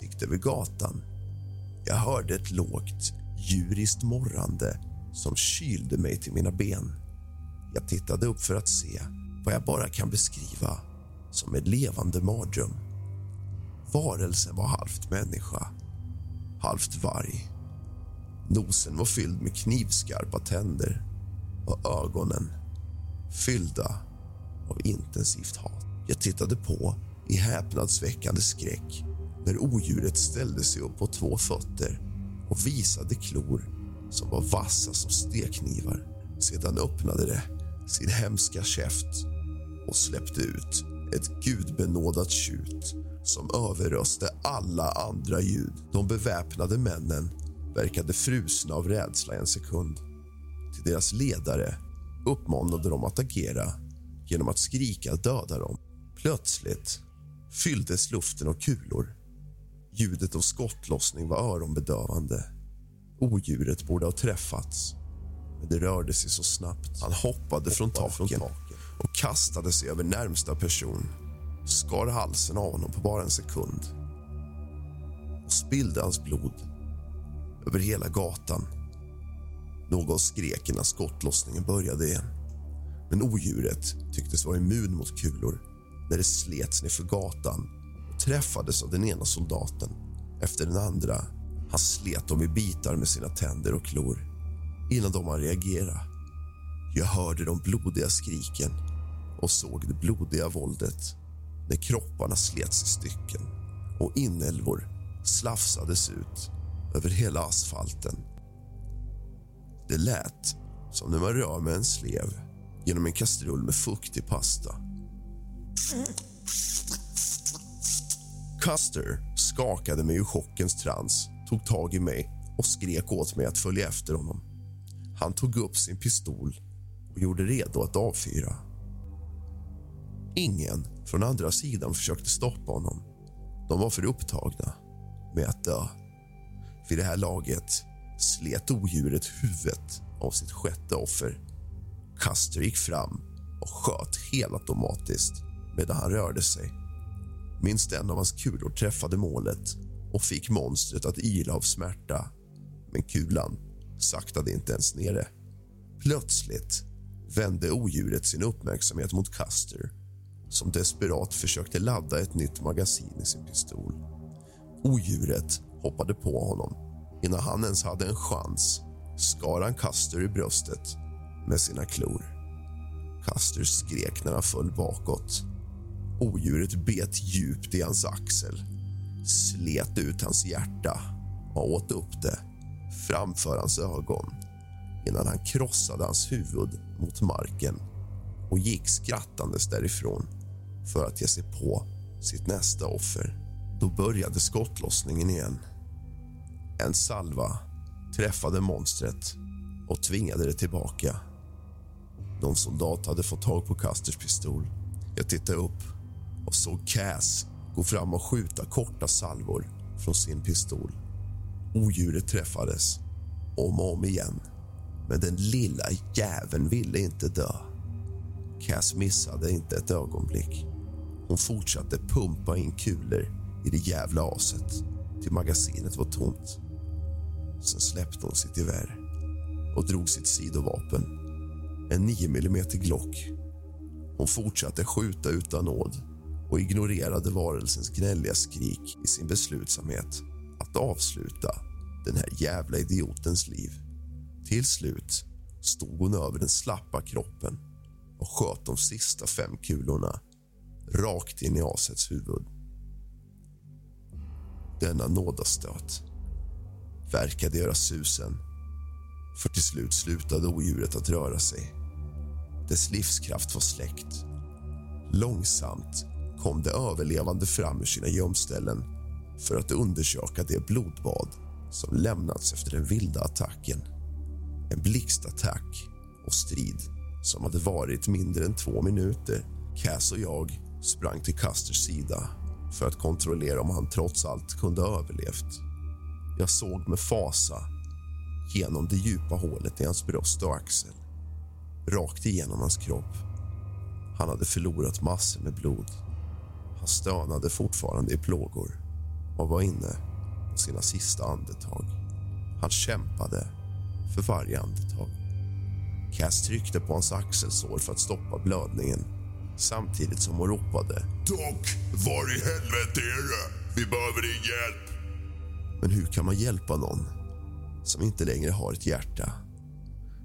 Gick över gatan. Jag hörde ett lågt, djuriskt morrande som kylde mig till mina ben. Jag tittade upp för att se vad jag bara kan beskriva som en levande mardröm. Varelsen var halvt människa, halvt varg. Nosen var fylld med knivskarpa tänder och ögonen fyllda av intensivt hat. Jag tittade på i häpnadsväckande skräck när odjuret ställde sig upp på två fötter och visade klor som var vassa som stekknivar. Sedan öppnade det sin hemska käft och släppte ut ett gudbenådat tjut som överröste alla andra ljud. De beväpnade männen verkade frusna av rädsla en sekund. Till deras ledare uppmanade de att agera genom att skrika döda dem. Plötsligt fylldes luften av kulor. Ljudet av skottlossning var öronbedövande. Odjuret borde ha träffats, men det rörde sig så snabbt. Han hoppade från taken och kastade sig över närmsta person skar halsen av honom på bara en sekund och spillde hans blod över hela gatan. Någon skrek innan skottlossningen började igen. Men odjuret tycktes vara immun mot kulor när det slets ner för gatan träffades av den ena soldaten efter den andra. Han slet dem i bitar med sina tänder och klor innan de hann reagera. Jag hörde de blodiga skriken och såg det blodiga våldet när kropparna slets i stycken och inälvor slafsades ut över hela asfalten. Det lät som när man rör med en slev genom en kastrull med fuktig pasta. Custer skakade mig ur chockens trans, tog tag i mig och skrek åt mig att följa efter honom. Han tog upp sin pistol och gjorde redo att avfyra. Ingen från andra sidan försökte stoppa honom. De var för upptagna med att dö. Vid det här laget slet odjuret huvudet av sitt sjätte offer. Custer gick fram och sköt helautomatiskt medan han rörde sig. Minst en av hans kulor träffade målet och fick monstret att yla av smärta. Men kulan saktade inte ens ner det. Plötsligt vände odjuret sin uppmärksamhet mot Custer som desperat försökte ladda ett nytt magasin i sin pistol. Odjuret hoppade på honom. Innan han ens hade en chans skar han Custer i bröstet med sina klor. Custer skrek när han föll bakåt. Odjuret bet djupt i hans axel slet ut hans hjärta och åt upp det framför hans ögon innan han krossade hans huvud mot marken och gick skrattandes därifrån för att ge sig på sitt nästa offer. Då började skottlossningen igen. En salva träffade monstret och tvingade det tillbaka. Någon soldat hade fått tag på Custers pistol. Jag tittade upp och såg Cass gå fram och skjuta korta salvor från sin pistol. Odjuret träffades om och om igen, men den lilla jäveln ville inte dö. Cass missade inte ett ögonblick. Hon fortsatte pumpa in kulor i det jävla aset till magasinet var tomt. Sen släppte hon sitt gevär och drog sitt sidovapen, en 9 mm Glock. Hon fortsatte skjuta utan nåd och ignorerade varelsens gnälliga skrik i sin beslutsamhet att avsluta den här jävla idiotens liv. Till slut stod hon över den slappa kroppen och sköt de sista fem kulorna rakt in i asets huvud. Denna nådastöt verkade göra susen för till slut slutade odjuret att röra sig. Dess livskraft var släckt. Långsamt kom de överlevande fram ur sina gömställen för att undersöka det blodbad som lämnats efter den vilda attacken. En blixtattack och strid som hade varit mindre än två minuter. Cass och jag sprang till Custers sida för att kontrollera om han trots allt kunde ha överlevt. Jag såg med fasa genom det djupa hålet i hans bröst och axel. Rakt igenom hans kropp. Han hade förlorat massor med blod. Han stönade fortfarande i plågor och var inne på sina sista andetag. Han kämpade för varje andetag. Cass tryckte på hans axelsår för att stoppa blödningen samtidigt som hon ropade. Doc, var i helvete är du? Vi behöver din hjälp. Men hur kan man hjälpa någon som inte längre har ett hjärta?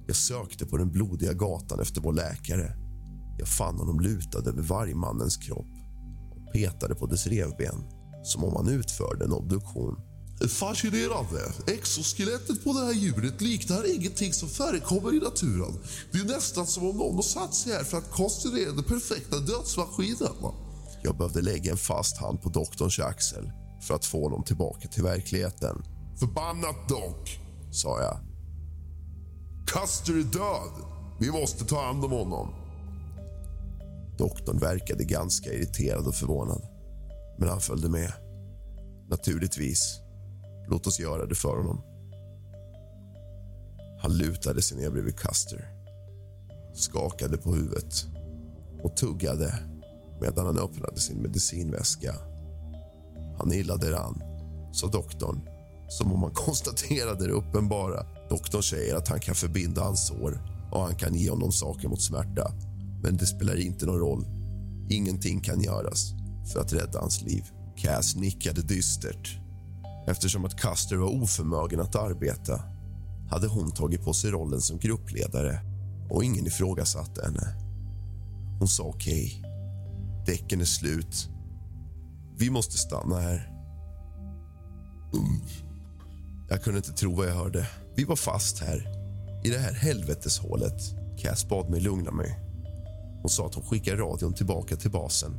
Jag sökte på den blodiga gatan efter vår läkare. Jag fann honom lutad över vargmannens kropp petade på dess revben som om han utförde en obduktion. Fascinerande. Exoskelettet på det här djuret liknar ingenting som förekommer i naturen. Det är nästan som om någon har satt sig här för att konstruera den perfekta dödsmaskinen. Jag behövde lägga en fast hand på doktorns axel för att få honom tillbaka till verkligheten. Förbannat dock, sa jag. Custer är död. Vi måste ta hand om honom. Doktorn verkade ganska irriterad och förvånad, men han följde med. Naturligtvis. Låt oss göra det för honom. Han lutade sig ner bredvid Custer, skakade på huvudet och tuggade medan han öppnade sin medicinväska. Han illa däran, sa doktorn som om han konstaterade det uppenbara. Doktorn säger att han kan förbinda hans sår och han kan ge honom saker mot smärta. Men det spelar inte någon roll. Ingenting kan göras för att rädda hans liv. Cass nickade dystert. Eftersom att Custer var oförmögen att arbeta hade hon tagit på sig rollen som gruppledare och ingen ifrågasatte henne. Hon sa okej. Okay. Däcken är slut. Vi måste stanna här. Jag kunde inte tro vad jag hörde. Vi var fast här, i det här helveteshålet. Cass bad mig lugna mig. Hon sa att hon skickar radion tillbaka till basen.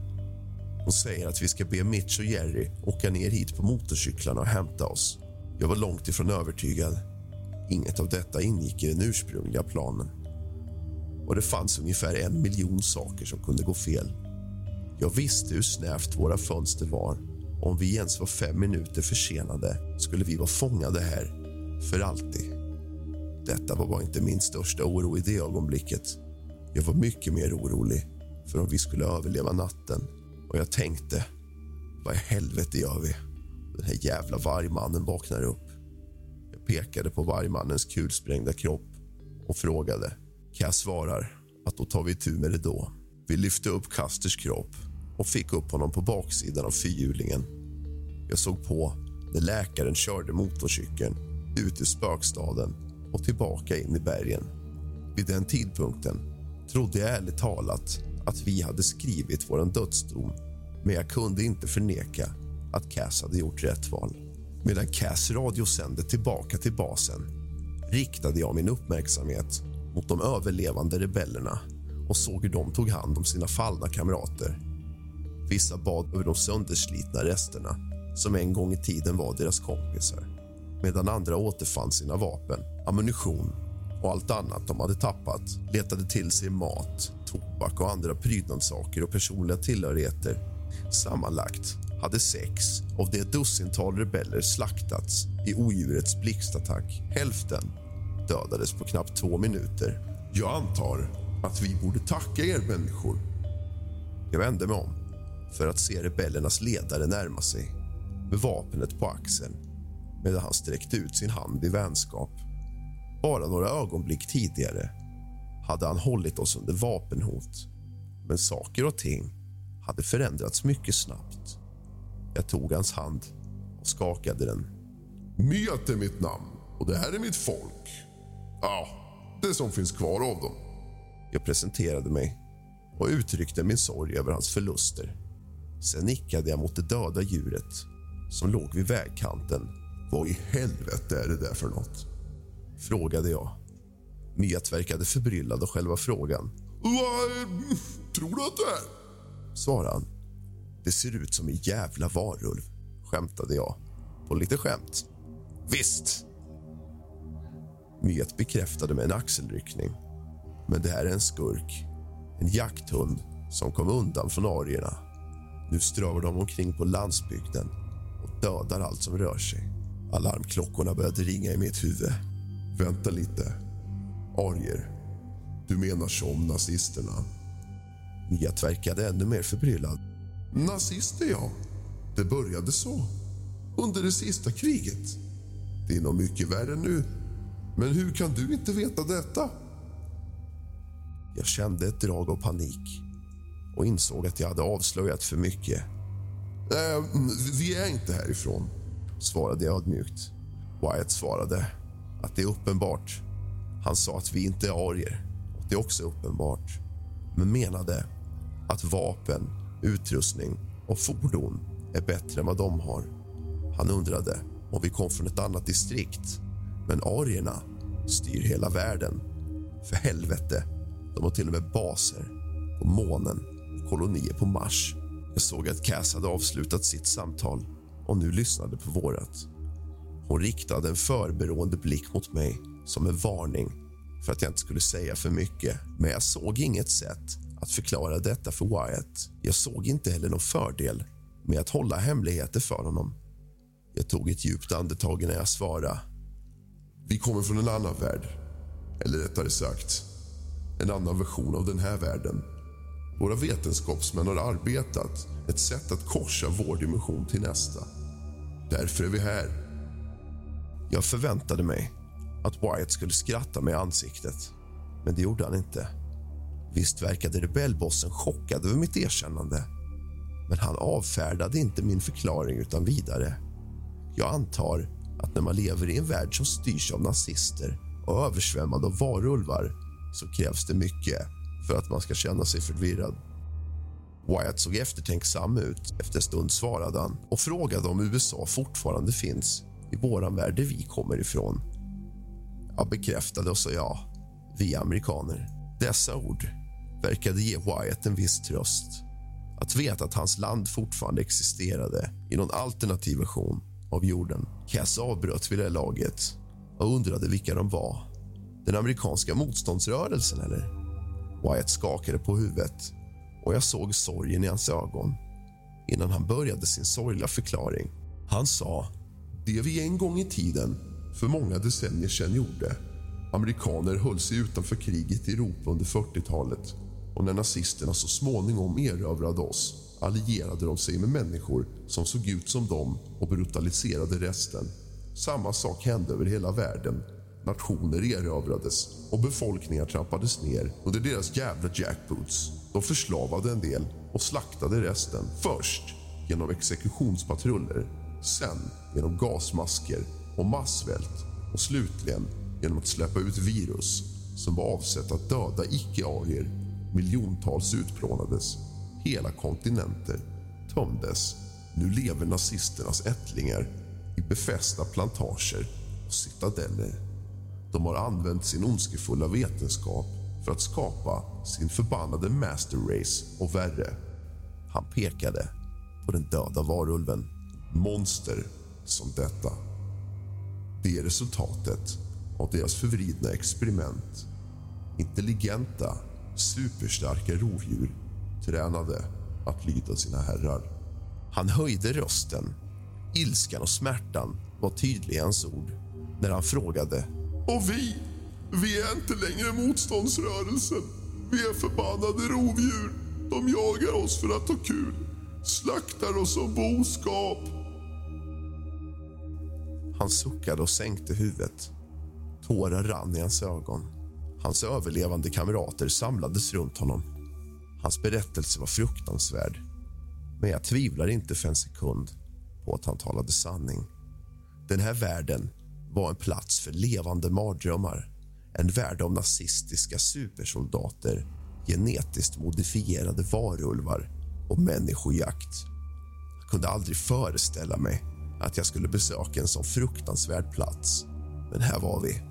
Hon säger att vi ska be Mitch och Jerry åka ner hit på motorcyklarna och hämta oss. Jag var långt ifrån övertygad. Inget av detta ingick i den ursprungliga planen. Och det fanns ungefär en miljon saker som kunde gå fel. Jag visste hur snävt våra fönster var. Om vi ens var fem minuter försenade skulle vi vara fångade här för alltid. Detta var bara inte min största oro i det ögonblicket. Jag var mycket mer orolig för om vi skulle överleva natten. Och jag tänkte, vad i helvete gör vi? Den här jävla vargmannen vaknar upp. Jag pekade på vargmannens kulsprängda kropp och frågade. Cass svarar att då tar vi tur med det då. Vi lyfte upp Kasters kropp och fick upp honom på baksidan av fyrhjulingen. Jag såg på när läkaren körde motorcykeln ut ur spökstaden och tillbaka in i bergen. Vid den tidpunkten trodde jag ärligt talat att vi hade skrivit vår dödsdom men jag kunde inte förneka att Cass hade gjort rätt val. Medan Cass radiosände tillbaka till basen riktade jag min uppmärksamhet mot de överlevande rebellerna och såg hur de tog hand om sina fallna kamrater. Vissa bad över de sönderslitna resterna som en gång i tiden var deras kompisar medan andra återfann sina vapen, ammunition och allt annat de hade tappat letade till sig mat, tobak och andra prydnadssaker och personliga tillhörigheter. Sammanlagt hade sex av det dussintal rebeller slaktats i odjurets blixtattack. Hälften dödades på knappt två minuter. Jag antar att vi borde tacka er människor. Jag vände mig om för att se rebellernas ledare närma sig med vapnet på axeln medan han sträckte ut sin hand i vänskap. Bara några ögonblick tidigare hade han hållit oss under vapenhot men saker och ting hade förändrats mycket snabbt. Jag tog hans hand och skakade den. Miat är mitt namn och det här är mitt folk. Ja, det som finns kvar av dem. Jag presenterade mig och uttryckte min sorg över hans förluster. Sen nickade jag mot det döda djuret som låg vid vägkanten. Vad i helvete är det där för något? Frågade jag. Myat verkade förbryllad av själva frågan. Vad tror du att det är? Svarade han. Det ser ut som en jävla varulv, skämtade jag. På lite skämt. Visst. Myet bekräftade med en axelryckning. Men det här är en skurk. En jakthund som kom undan från arierna. Nu strövar de omkring på landsbygden och dödar allt som rör sig. Alarmklockorna började ringa i mitt huvud. Vänta lite. Arier. Du menar som nazisterna? Miat verkade ännu mer förbryllad. Nazister, ja. Det började så. Under det sista kriget. Det är nog mycket värre nu. Men hur kan du inte veta detta? Jag kände ett drag av panik och insåg att jag hade avslöjat för mycket. Äh, vi är inte härifrån, svarade jag ödmjukt. Wyatt svarade att det är uppenbart. Han sa att vi inte är arier, och det är också uppenbart men menade att vapen, utrustning och fordon är bättre än vad de har. Han undrade om vi kom från ett annat distrikt. Men arierna styr hela världen. För helvete, de har till och med baser på månen och kolonier på Mars. Jag såg att Cass hade avslutat sitt samtal och nu lyssnade på vårat. Hon riktade en förberoende blick mot mig som en varning för att jag inte skulle säga för mycket. Men jag såg inget sätt att förklara detta för Wyatt. Jag såg inte heller någon fördel med att hålla hemligheter för honom. Jag tog ett djupt andetag när jag svarade. Vi kommer från en annan värld. Eller rättare sagt, en annan version av den här världen. Våra vetenskapsmän har arbetat ett sätt att korsa vår dimension till nästa. Därför är vi här. Jag förväntade mig att Wyatt skulle skratta mig i ansiktet, men det gjorde han inte. Visst verkade rebellbossen chockad över mitt erkännande men han avfärdade inte min förklaring utan vidare. Jag antar att när man lever i en värld som styrs av nazister och översvämmad av varulvar så krävs det mycket för att man ska känna sig förvirrad. Wyatt såg eftertänksam ut. Efter en stund svarade han och frågade om USA fortfarande finns i vår värld där vi kommer ifrån. Jag bekräftade och sa ja. Vi amerikaner. Dessa ord verkade ge Wyatt en viss tröst. Att veta att hans land fortfarande existerade i någon alternativ version av jorden. Cass avbröt vid det laget och undrade vilka de var. Den amerikanska motståndsrörelsen, eller? Wyatt skakade på huvudet och jag såg sorgen i hans ögon innan han började sin sorgliga förklaring. Han sa... Det vi en gång i tiden, för många decennier sedan gjorde. Amerikaner höll sig utanför kriget i Europa under 40-talet och när nazisterna så småningom erövrade oss allierade de sig med människor som såg ut som dem och brutaliserade resten. Samma sak hände över hela världen. Nationer erövrades och befolkningar trampades ner under deras jävla jackboots. De förslavade en del och slaktade resten. Först genom exekutionspatruller, sen genom gasmasker och massvält och slutligen genom att släppa ut virus som var avsett att döda icke-arier. Miljontals utplånades. Hela kontinenter tömdes. Nu lever nazisternas ättlingar i befästa plantager och citadeller. De har använt sin ondskefulla vetenskap för att skapa sin förbannade master race och värre. Han pekade på den döda varulven. Monster som detta. Det är resultatet av deras förvridna experiment. Intelligenta, superstarka rovdjur tränade att lyda sina herrar. Han höjde rösten. Ilskan och smärtan var tydliga i hans ord när han frågade. Och vi? Vi är inte längre motståndsrörelsen. Vi är förbannade rovdjur. De jagar oss för att ha kul. Slaktar oss som boskap. Han suckade och sänkte huvudet. Tårar rann i hans ögon. Hans överlevande kamrater samlades runt honom. Hans berättelse var fruktansvärd. Men jag tvivlar inte för en sekund på att han talade sanning. Den här världen var en plats för levande mardrömmar. En värld av nazistiska supersoldater, genetiskt modifierade varulvar och människojakt. Jag kunde aldrig föreställa mig att jag skulle besöka en sån fruktansvärd plats. Men här var vi,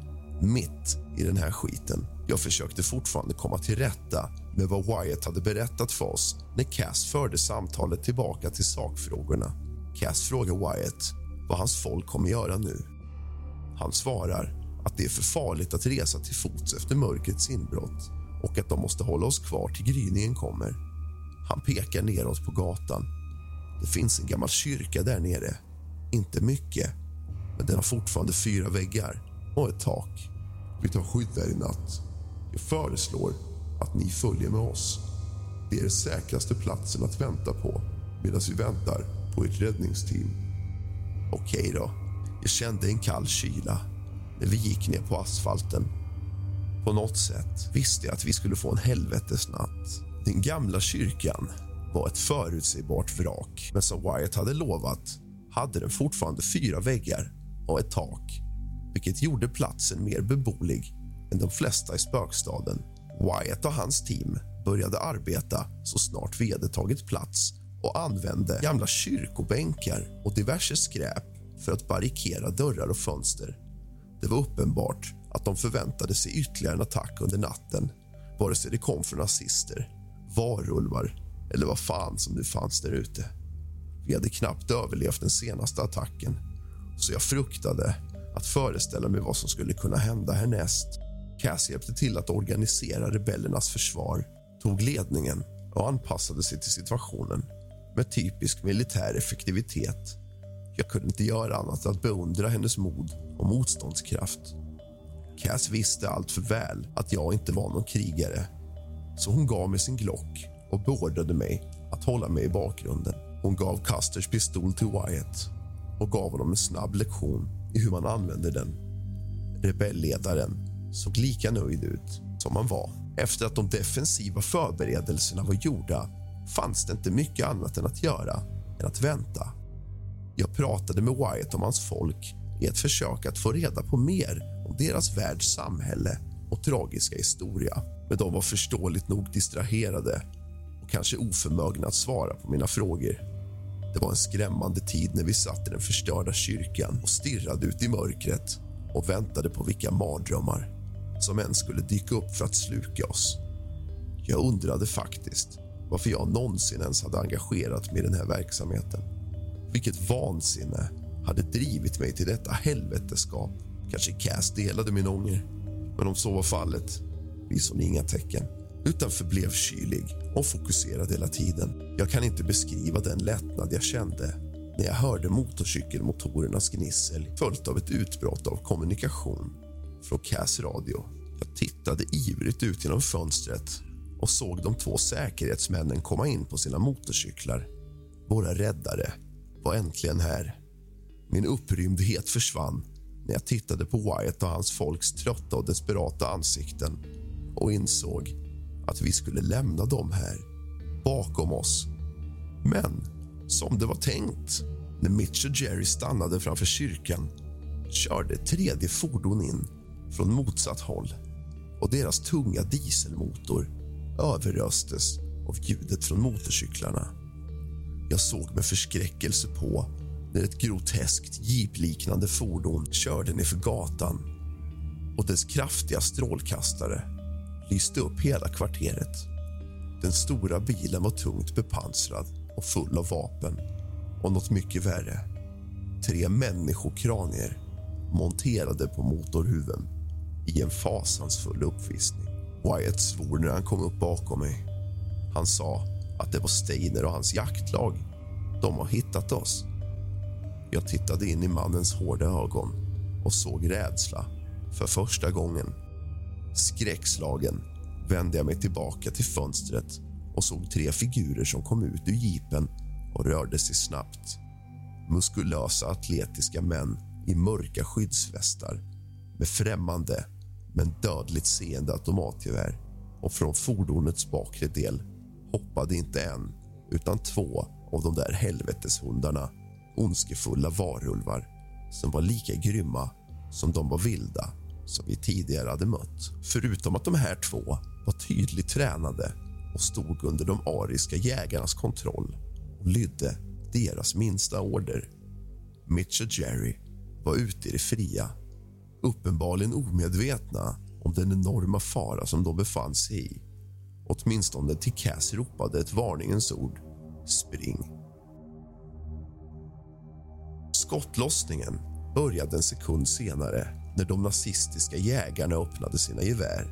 mitt i den här skiten. Jag försökte fortfarande komma till rätta med vad Wyatt hade berättat för oss när Cass förde samtalet tillbaka till sakfrågorna. Cass frågar Wyatt vad hans folk kommer göra nu. Han svarar att det är för farligt att resa till fots efter mörkrets inbrott och att de måste hålla oss kvar till gryningen kommer. Han pekar neråt på gatan. Det finns en gammal kyrka där nere. Inte mycket, men den har fortfarande fyra väggar och ett tak. Vi tar skydd där i natt. Jag föreslår att ni följer med oss. Det är den säkraste platsen att vänta på medan vi väntar på ert räddningsteam. Okej då. Jag kände en kall kyla när vi gick ner på asfalten. På något sätt visste jag att vi skulle få en helvetesnatt. Den gamla kyrkan var ett förutsägbart vrak men som Wyatt hade lovat hade den fortfarande fyra väggar och ett tak vilket gjorde platsen mer beboelig än de flesta i spökstaden. Wyatt och hans team började arbeta så snart vi hade tagit plats och använde gamla kyrkobänkar och diverse skräp för att barrikera dörrar och fönster. Det var uppenbart att de förväntade sig ytterligare en attack under natten vare sig det kom från nazister, varulvar eller vad fan som nu fanns där ute. Vi hade knappt överlevt den senaste attacken så jag fruktade att föreställa mig vad som skulle kunna hända härnäst. Cass hjälpte till att organisera rebellernas försvar, tog ledningen och anpassade sig till situationen med typisk militär effektivitet. Jag kunde inte göra annat än att beundra hennes mod och motståndskraft. Cass visste allt för väl att jag inte var någon krigare så hon gav mig sin Glock och beordrade mig att hålla mig i bakgrunden. Hon gav Custers pistol till Wyatt och gav honom en snabb lektion i hur man använder den. Rebellledaren såg lika nöjd ut som han var. Efter att de defensiva förberedelserna var gjorda fanns det inte mycket annat än att göra än att vänta. Jag pratade med Wyatt om hans folk i ett försök att få reda på mer om deras världs samhälle och tragiska historia. Men de var förståeligt nog distraherade och kanske oförmögna att svara på mina frågor. Det var en skrämmande tid när vi satt i den förstörda kyrkan och stirrade ut i mörkret och väntade på vilka mardrömmar som än skulle dyka upp för att sluka oss. Jag undrade faktiskt varför jag någonsin ens hade engagerat mig i den här verksamheten. Vilket vansinne hade drivit mig till detta helveteskap. Kanske Cass delade min ånger, men om så var fallet visade hon inga tecken utan förblev kylig och fokuserad hela tiden. Jag kan inte beskriva den lättnad jag kände när jag hörde motorcykelmotorernas gnissel följt av ett utbrott av kommunikation från Cass radio. Jag tittade ivrigt ut genom fönstret och såg de två säkerhetsmännen komma in på sina motorcyklar. Våra räddare var äntligen här. Min upprymdhet försvann när jag tittade på Wyatt och hans folks trötta och desperata ansikten och insåg att vi skulle lämna dem här, bakom oss. Men som det var tänkt, när Mitch och Jerry stannade framför kyrkan körde ett tredje fordon in från motsatt håll och deras tunga dieselmotor överröstes av ljudet från motorcyklarna. Jag såg med förskräckelse på när ett groteskt jeepliknande fordon körde nerför gatan och dess kraftiga strålkastare lyste upp hela kvarteret. Den stora bilen var tungt bepansrad och full av vapen och något mycket värre. Tre människokranier monterade på motorhuven i en fasansfull uppvisning. Wyatt svor när han kom upp bakom mig. Han sa att det var Steiner och hans jaktlag. De har hittat oss. Jag tittade in i mannens hårda ögon och såg rädsla för första gången. Skräckslagen vände jag mig tillbaka till fönstret och såg tre figurer som kom ut ur jeepen och rörde sig snabbt. Muskulösa, atletiska män i mörka skyddsvästar med främmande men dödligt seende automatgevär och från fordonets bakre del hoppade inte en, utan två av de där helveteshundarna ondskefulla varulvar som var lika grymma som de var vilda som vi tidigare hade mött. Förutom att de här två var tydligt tränade och stod under de ariska jägarnas kontroll och lydde deras minsta order. Mitch och Jerry var ute i det fria uppenbarligen omedvetna om den enorma fara som de befann sig i. Åtminstone till Cass ropade ett varningens ord. Spring. Skottlossningen började en sekund senare när de nazistiska jägarna öppnade sina gevär.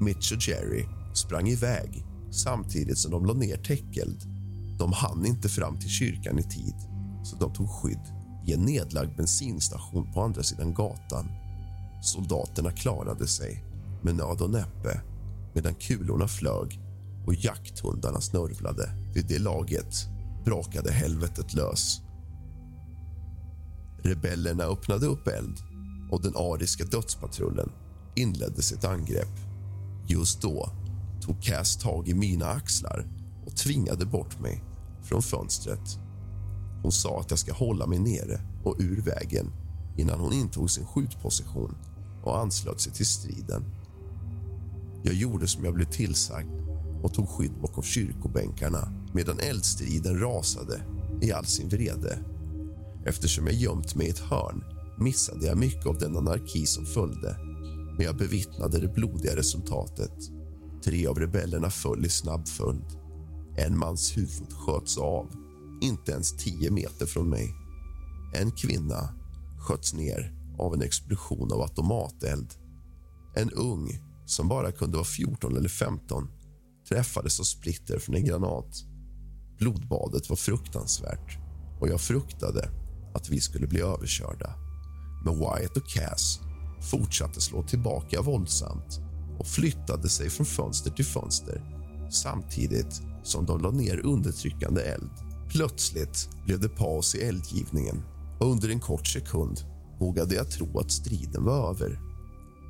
Mitch och Jerry sprang iväg samtidigt som de la ner täckeld. De hann inte fram till kyrkan i tid, så de tog skydd i en nedlagd bensinstation på andra sidan gatan. Soldaterna klarade sig med nöd och näppe medan kulorna flög och jakthundarna snörvlade. Vid det laget brakade helvetet lös. Rebellerna öppnade upp eld och den ariska dödspatrullen inledde sitt angrepp. Just då tog Cass tag i mina axlar och tvingade bort mig från fönstret. Hon sa att jag ska hålla mig nere och ur vägen innan hon intog sin skjutposition och anslöt sig till striden. Jag gjorde som jag blev tillsagd och tog skydd bakom kyrkobänkarna medan eldstriden rasade i all sin vrede. Eftersom jag gömt mig i ett hörn missade jag mycket av den anarki som följde men jag bevittnade det blodiga resultatet. Tre av rebellerna föll i snabb följd. En mans huvud sköts av, inte ens tio meter från mig. En kvinna sköts ner av en explosion av automateld. En ung, som bara kunde vara 14 eller 15 träffades av splitter från en granat. Blodbadet var fruktansvärt och jag fruktade att vi skulle bli överkörda. Men Wyatt och Cass fortsatte slå tillbaka våldsamt och flyttade sig från fönster till fönster samtidigt som de la ner undertryckande eld. Plötsligt blev det paus i eldgivningen och under en kort sekund vågade jag tro att striden var över.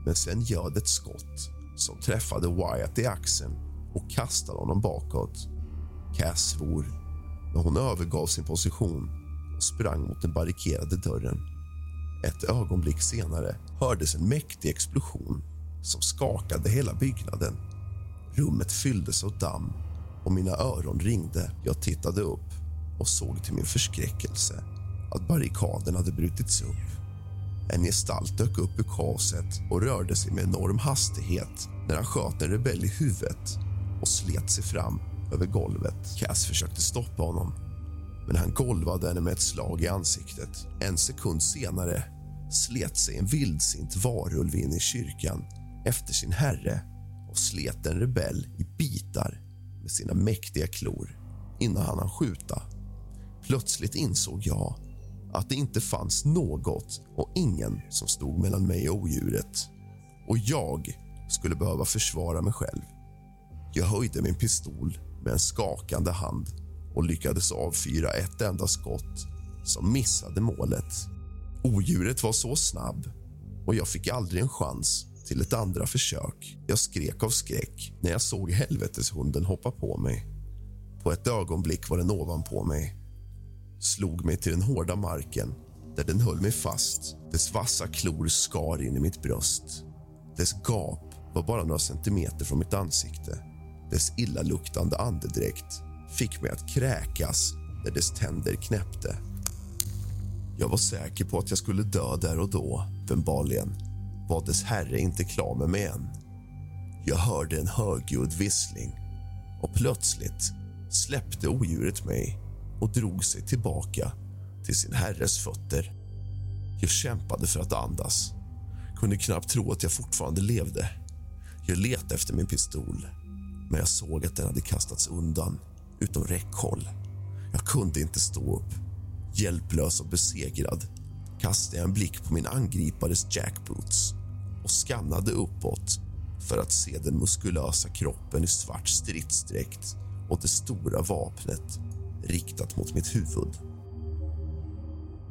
Men sen göd ett skott som träffade Wyatt i axeln och kastade honom bakåt. Cass svor men hon övergav sin position och sprang mot den barrikerade dörren. Ett ögonblick senare hördes en mäktig explosion som skakade hela byggnaden. Rummet fylldes av damm och mina öron ringde. Jag tittade upp och såg till min förskräckelse att barrikaden hade brutits upp. En gestalt dök upp ur kaoset och rörde sig med enorm hastighet när han sköt en rebell i huvudet och slet sig fram över golvet. Cass försökte stoppa honom, men han golvade henne med ett slag i ansiktet. En sekund senare slet sig en vildsint varulv in i kyrkan efter sin herre och slet en rebell i bitar med sina mäktiga klor innan han hann skjuta. Plötsligt insåg jag att det inte fanns något och ingen som stod mellan mig och odjuret. Och jag skulle behöva försvara mig själv. Jag höjde min pistol med en skakande hand och lyckades avfyra ett enda skott som missade målet. Odjuret var så snabb och jag fick aldrig en chans till ett andra försök. Jag skrek av skräck när jag såg helveteshunden hoppa på mig. På ett ögonblick var den ovanpå mig slog mig till den hårda marken där den höll mig fast. Dess vassa klor skar in i mitt bröst. Dess gap var bara några centimeter från mitt ansikte. Dess illaluktande andedräkt fick mig att kräkas när dess tänder knäppte. Jag var säker på att jag skulle dö där och då. Uppenbarligen var dess herre inte klar med mig än. Jag hörde en högljudd vissling och plötsligt släppte odjuret mig och drog sig tillbaka till sin herres fötter. Jag kämpade för att andas, kunde knappt tro att jag fortfarande levde. Jag letade efter min pistol, men jag såg att den hade kastats undan utom räckhåll. Jag kunde inte stå upp. Hjälplös och besegrad kastade jag en blick på min angripares jackboots och skannade uppåt för att se den muskulösa kroppen i svart stridsdräkt och det stora vapnet riktat mot mitt huvud.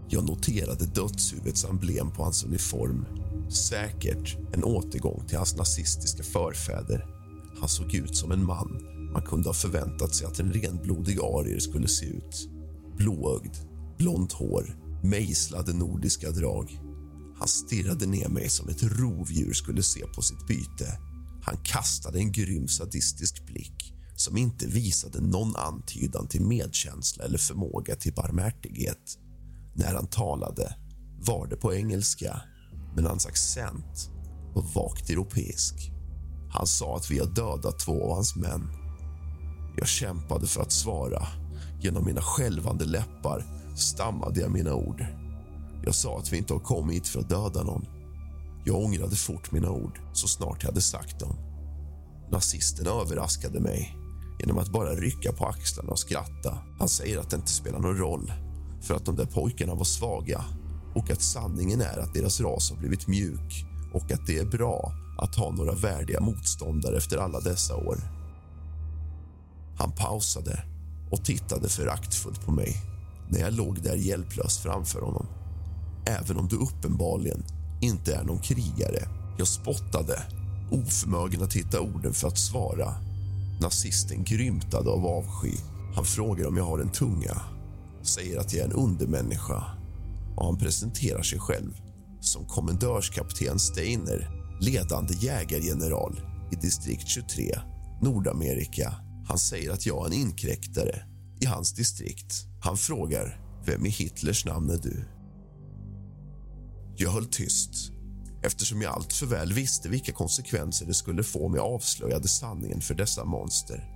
Jag noterade dödshuvudets emblem på hans uniform. Säkert en återgång till hans nazistiska förfäder. Han såg ut som en man Man kunde ha förväntat sig att en renblodig arier skulle se ut. Blåögd, blont hår, mejslade nordiska drag. Han stirrade ner mig som ett rovdjur skulle se på sitt byte. Han kastade en grym sadistisk blick som inte visade någon antydan till medkänsla eller förmåga till barmhärtighet. När han talade var det på engelska, men hans accent var vagt europeisk. Han sa att vi har dödat två av hans män. Jag kämpade för att svara. Genom mina skälvande läppar stammade jag mina ord. Jag sa att vi inte har kommit för att döda någon. Jag ångrade fort mina ord så snart jag hade sagt dem. Nazisten överraskade mig genom att bara rycka på axlarna och skratta. Han säger att det inte spelar någon roll för att de där pojkarna var svaga och att sanningen är att deras ras har blivit mjuk och att det är bra att ha några värdiga motståndare efter alla dessa år. Han pausade och tittade föraktfullt på mig när jag låg där hjälplös framför honom. Även om du uppenbarligen inte är någon krigare. Jag spottade, oförmögen att hitta orden för att svara. Nazisten grymtade av avsky. Han frågar om jag har en tunga, säger att jag är en undermänniska och han presenterar sig själv som kommendörskapten Steiner, ledande jägargeneral i distrikt 23, Nordamerika. Han säger att jag är en inkräktare i hans distrikt. Han frågar vem i Hitlers namn är du? Jag höll tyst eftersom jag allt för väl visste vilka konsekvenser det skulle få om jag avslöjade sanningen för dessa monster.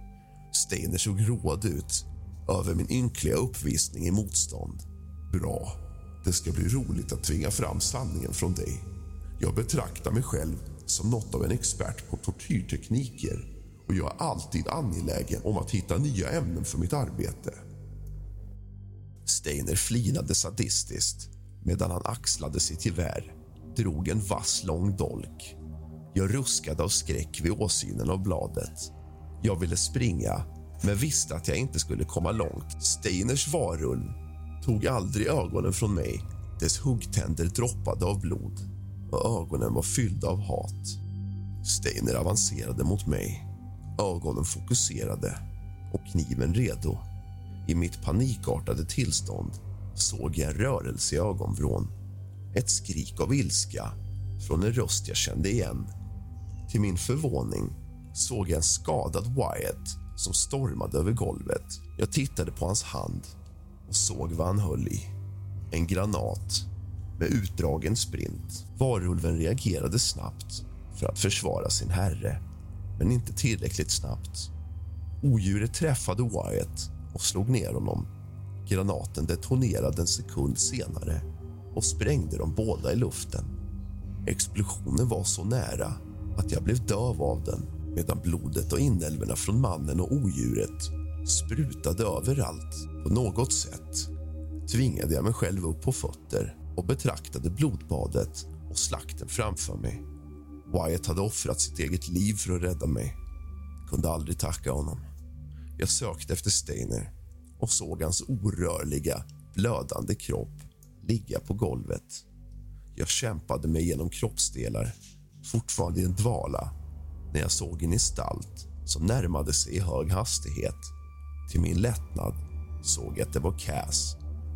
Steiner såg road ut över min ynkliga uppvisning i motstånd. Bra. Det ska bli roligt att tvinga fram sanningen från dig. Jag betraktar mig själv som något av en expert på tortyrtekniker och jag är alltid angelägen om att hitta nya ämnen för mitt arbete. Steiner flinade sadistiskt medan han axlade sitt gevär drog en vass lång dolk. Jag ruskade av skräck vid åsynen av bladet. Jag ville springa, men visste att jag inte skulle komma långt. Steiners varulv tog aldrig ögonen från mig. Dess huggtänder droppade av blod och ögonen var fyllda av hat. Steiner avancerade mot mig, ögonen fokuserade och kniven redo. I mitt panikartade tillstånd såg jag en rörelse i ögonvrån. Ett skrik av ilska från en röst jag kände igen. Till min förvåning såg jag en skadad Wyatt som stormade över golvet. Jag tittade på hans hand och såg vad han höll i. En granat med utdragen sprint. Varulven reagerade snabbt för att försvara sin herre, men inte tillräckligt snabbt. Odjuret träffade Wyatt och slog ner honom. Granaten detonerade en sekund senare och sprängde dem båda i luften. Explosionen var så nära att jag blev döv av den medan blodet och inälvorna från mannen och odjuret sprutade överallt. På något sätt tvingade jag mig själv upp på fötter och betraktade blodbadet och slakten framför mig. Wyatt hade offrat sitt eget liv för att rädda mig. Kunde aldrig tacka honom. Jag sökte efter Steiner och såg hans orörliga, blödande kropp ligga på golvet. Jag kämpade mig genom kroppsdelar, fortfarande i en dvala när jag såg en gestalt som närmade sig i hög hastighet. Till min lättnad såg jag att det var Cass.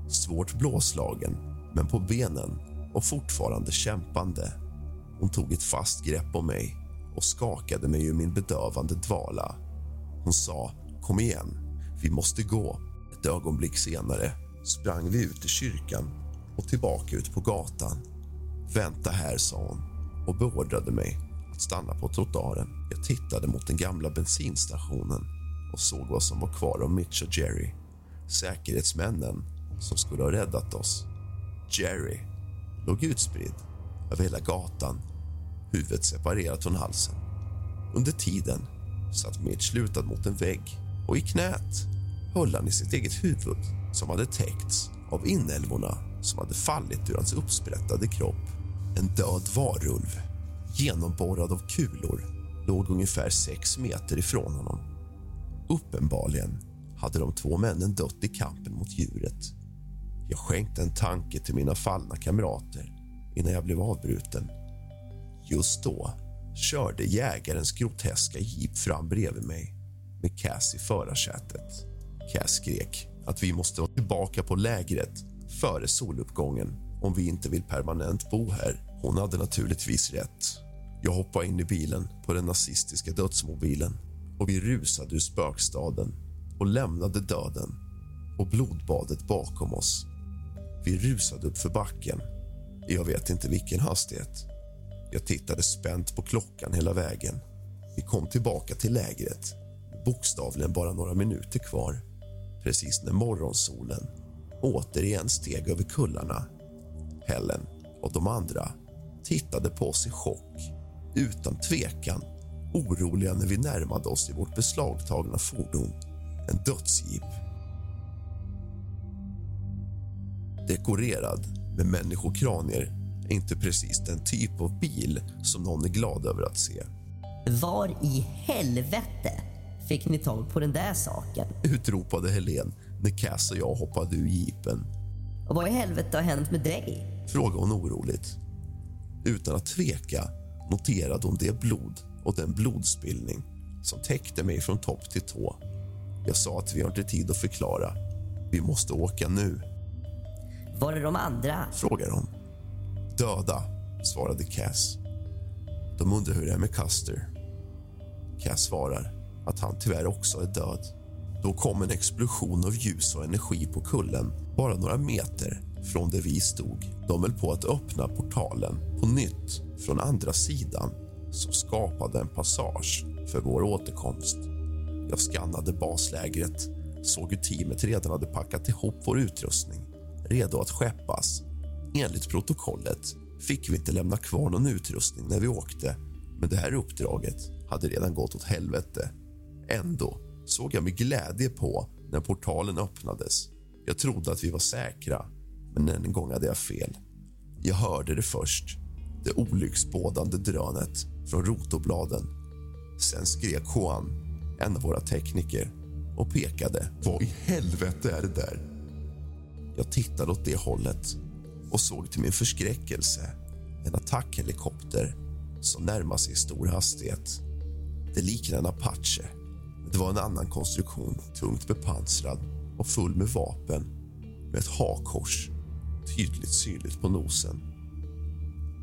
Svårt blåslagen, men på benen och fortfarande kämpande. Hon tog ett fast grepp om mig och skakade mig ur min bedövande dvala. Hon sa kom igen, vi måste gå. Ett ögonblick senare sprang vi ut i kyrkan och tillbaka ut på gatan. Vänta här, sa hon och beordrade mig att stanna på trottoaren. Jag tittade mot den gamla bensinstationen och såg vad som var kvar av Mitch och Jerry. Säkerhetsmännen som skulle ha räddat oss. Jerry låg utspridd över hela gatan, huvudet separerat från halsen. Under tiden satt Mitch lutad mot en vägg och i knät höll han i sitt eget huvud som hade täckts av inälvorna som hade fallit ur hans uppsprättade kropp. En död varulv, genomborrad av kulor, låg ungefär sex meter ifrån honom. Uppenbarligen hade de två männen dött i kampen mot djuret. Jag skänkte en tanke till mina fallna kamrater innan jag blev avbruten. Just då körde jägarens groteska jeep fram bredvid mig med Cass i förarsätet. Cass skrek att vi måste vara tillbaka på lägret före soluppgången om vi inte vill permanent bo här. Hon hade naturligtvis rätt. Jag hoppade in i bilen på den nazistiska dödsmobilen och vi rusade ur spökstaden och lämnade döden och blodbadet bakom oss. Vi rusade upp för backen. Jag vet inte vilken hastighet. Jag tittade spänt på klockan hela vägen. Vi kom tillbaka till lägret, bokstavligen bara några minuter kvar precis när morgonsolen återigen steg över kullarna. Helen och de andra tittade på oss i chock, utan tvekan oroliga när vi närmade oss i vårt beslagtagna fordon, en dödsjeep. Dekorerad med människokranier är inte precis den typ av bil som någon är glad över att se. Var i helvete fick ni tag på den där saken? Utropade Helen när Cass och jag hoppade ur jeepen. Och vad i helvete har hänt med dig? Frågade hon oroligt. Utan att tveka noterade hon det blod och den blodspillning som täckte mig från topp till tå. Jag sa att vi har inte tid att förklara. Vi måste åka nu. Var är de andra? Frågar hon. Döda, svarade Cass. De undrar hur det är med Custer. Cass svarar att han tyvärr också är död. Då kom en explosion av ljus och energi på kullen bara några meter från där vi stod. De höll på att öppna portalen på nytt från andra sidan som skapade en passage för vår återkomst. Jag skannade baslägret, såg hur teamet redan hade packat ihop vår utrustning redo att skeppas. Enligt protokollet fick vi inte lämna kvar någon utrustning när vi åkte men det här uppdraget hade redan gått åt helvete. Ändå såg jag med glädje på när portalen öppnades. Jag trodde att vi var säkra, men en gång hade jag fel. Jag hörde det först, det olycksbådande drönet från rotorbladen. Sen skrek Juan, en av våra tekniker, och pekade. Vad i helvete är det där? Jag tittade åt det hållet och såg till min förskräckelse en attackhelikopter som närmade sig i stor hastighet. Det liknade en Apache. Det var en annan konstruktion, tungt bepansrad och full med vapen med ett hakkors tydligt synligt på nosen.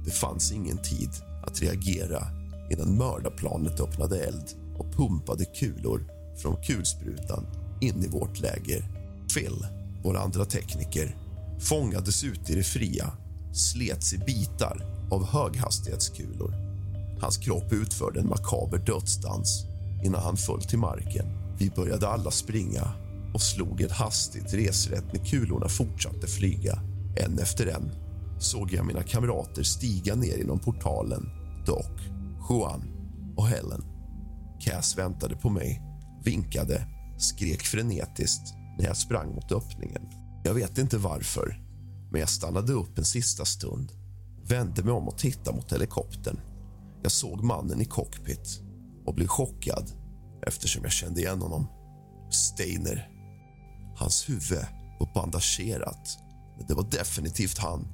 Det fanns ingen tid att reagera innan mördarplanet öppnade eld och pumpade kulor från kulsprutan in i vårt läger. Phil, vår andra tekniker, fångades ute i det fria slets i bitar av höghastighetskulor. Hans kropp utförde en makaber dödsdans innan han föll till marken. Vi började alla springa och slog ett hastigt resrätt när kulorna fortsatte flyga. En efter en såg jag mina kamrater stiga ner genom portalen. Doc, Juan och Helen. Cass väntade på mig, vinkade, skrek frenetiskt när jag sprang mot öppningen. Jag vet inte varför, men jag stannade upp en sista stund vände mig om och tittade mot helikoptern. Jag såg mannen i cockpit och blev chockad eftersom jag kände igen honom. Steiner. Hans huvud var bandagerat, men det var definitivt han.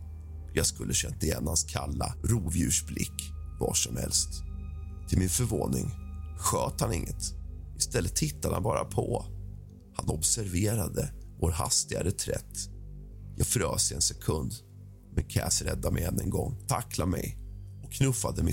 Jag skulle känt igen hans kalla rovdjursblick var som helst. Till min förvåning sköt han inget. Istället tittade han bara på. Han observerade vår hastiga reträtt. Jag frös i en sekund, men Cass räddade mig än en gång, tacklade mig och knuffade mig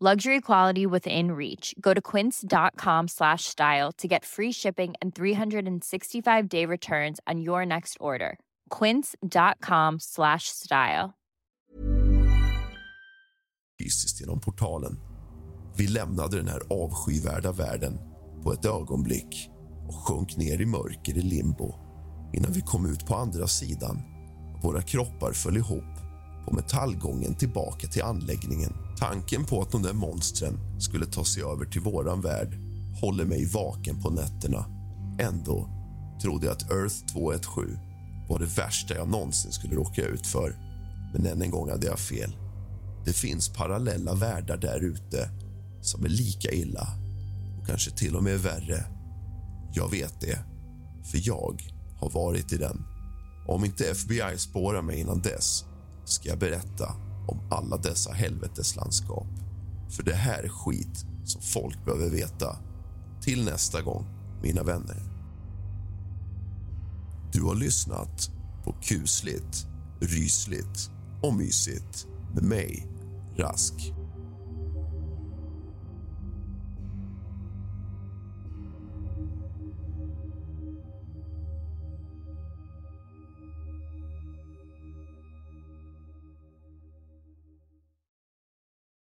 Luxury quality within reach. Go to quince.com slash style to get free shipping and 365 day returns on your next order. Quince.com slash style. Fysiskt genom portalen. Vi lämnade den här avskyvärda världen på ett ögonblick och sjönk ner i mörker i limbo innan vi kom ut på andra sidan. Våra kroppar föll ihop på metallgången tillbaka till anläggningen. Tanken på att de där monstren skulle ta sig över till våran värld håller mig vaken på nätterna. Ändå trodde jag att Earth 217 var det värsta jag någonsin skulle råka ut för. Men än en gång hade jag fel. Det finns parallella världar där ute som är lika illa och kanske till och med värre. Jag vet det, för jag har varit i den. Om inte FBI spårar mig innan dess ska jag berätta om alla dessa helveteslandskap. För det här är skit som folk behöver veta. Till nästa gång, mina vänner. Du har lyssnat på kusligt, rysligt och mysigt med mig, Rask.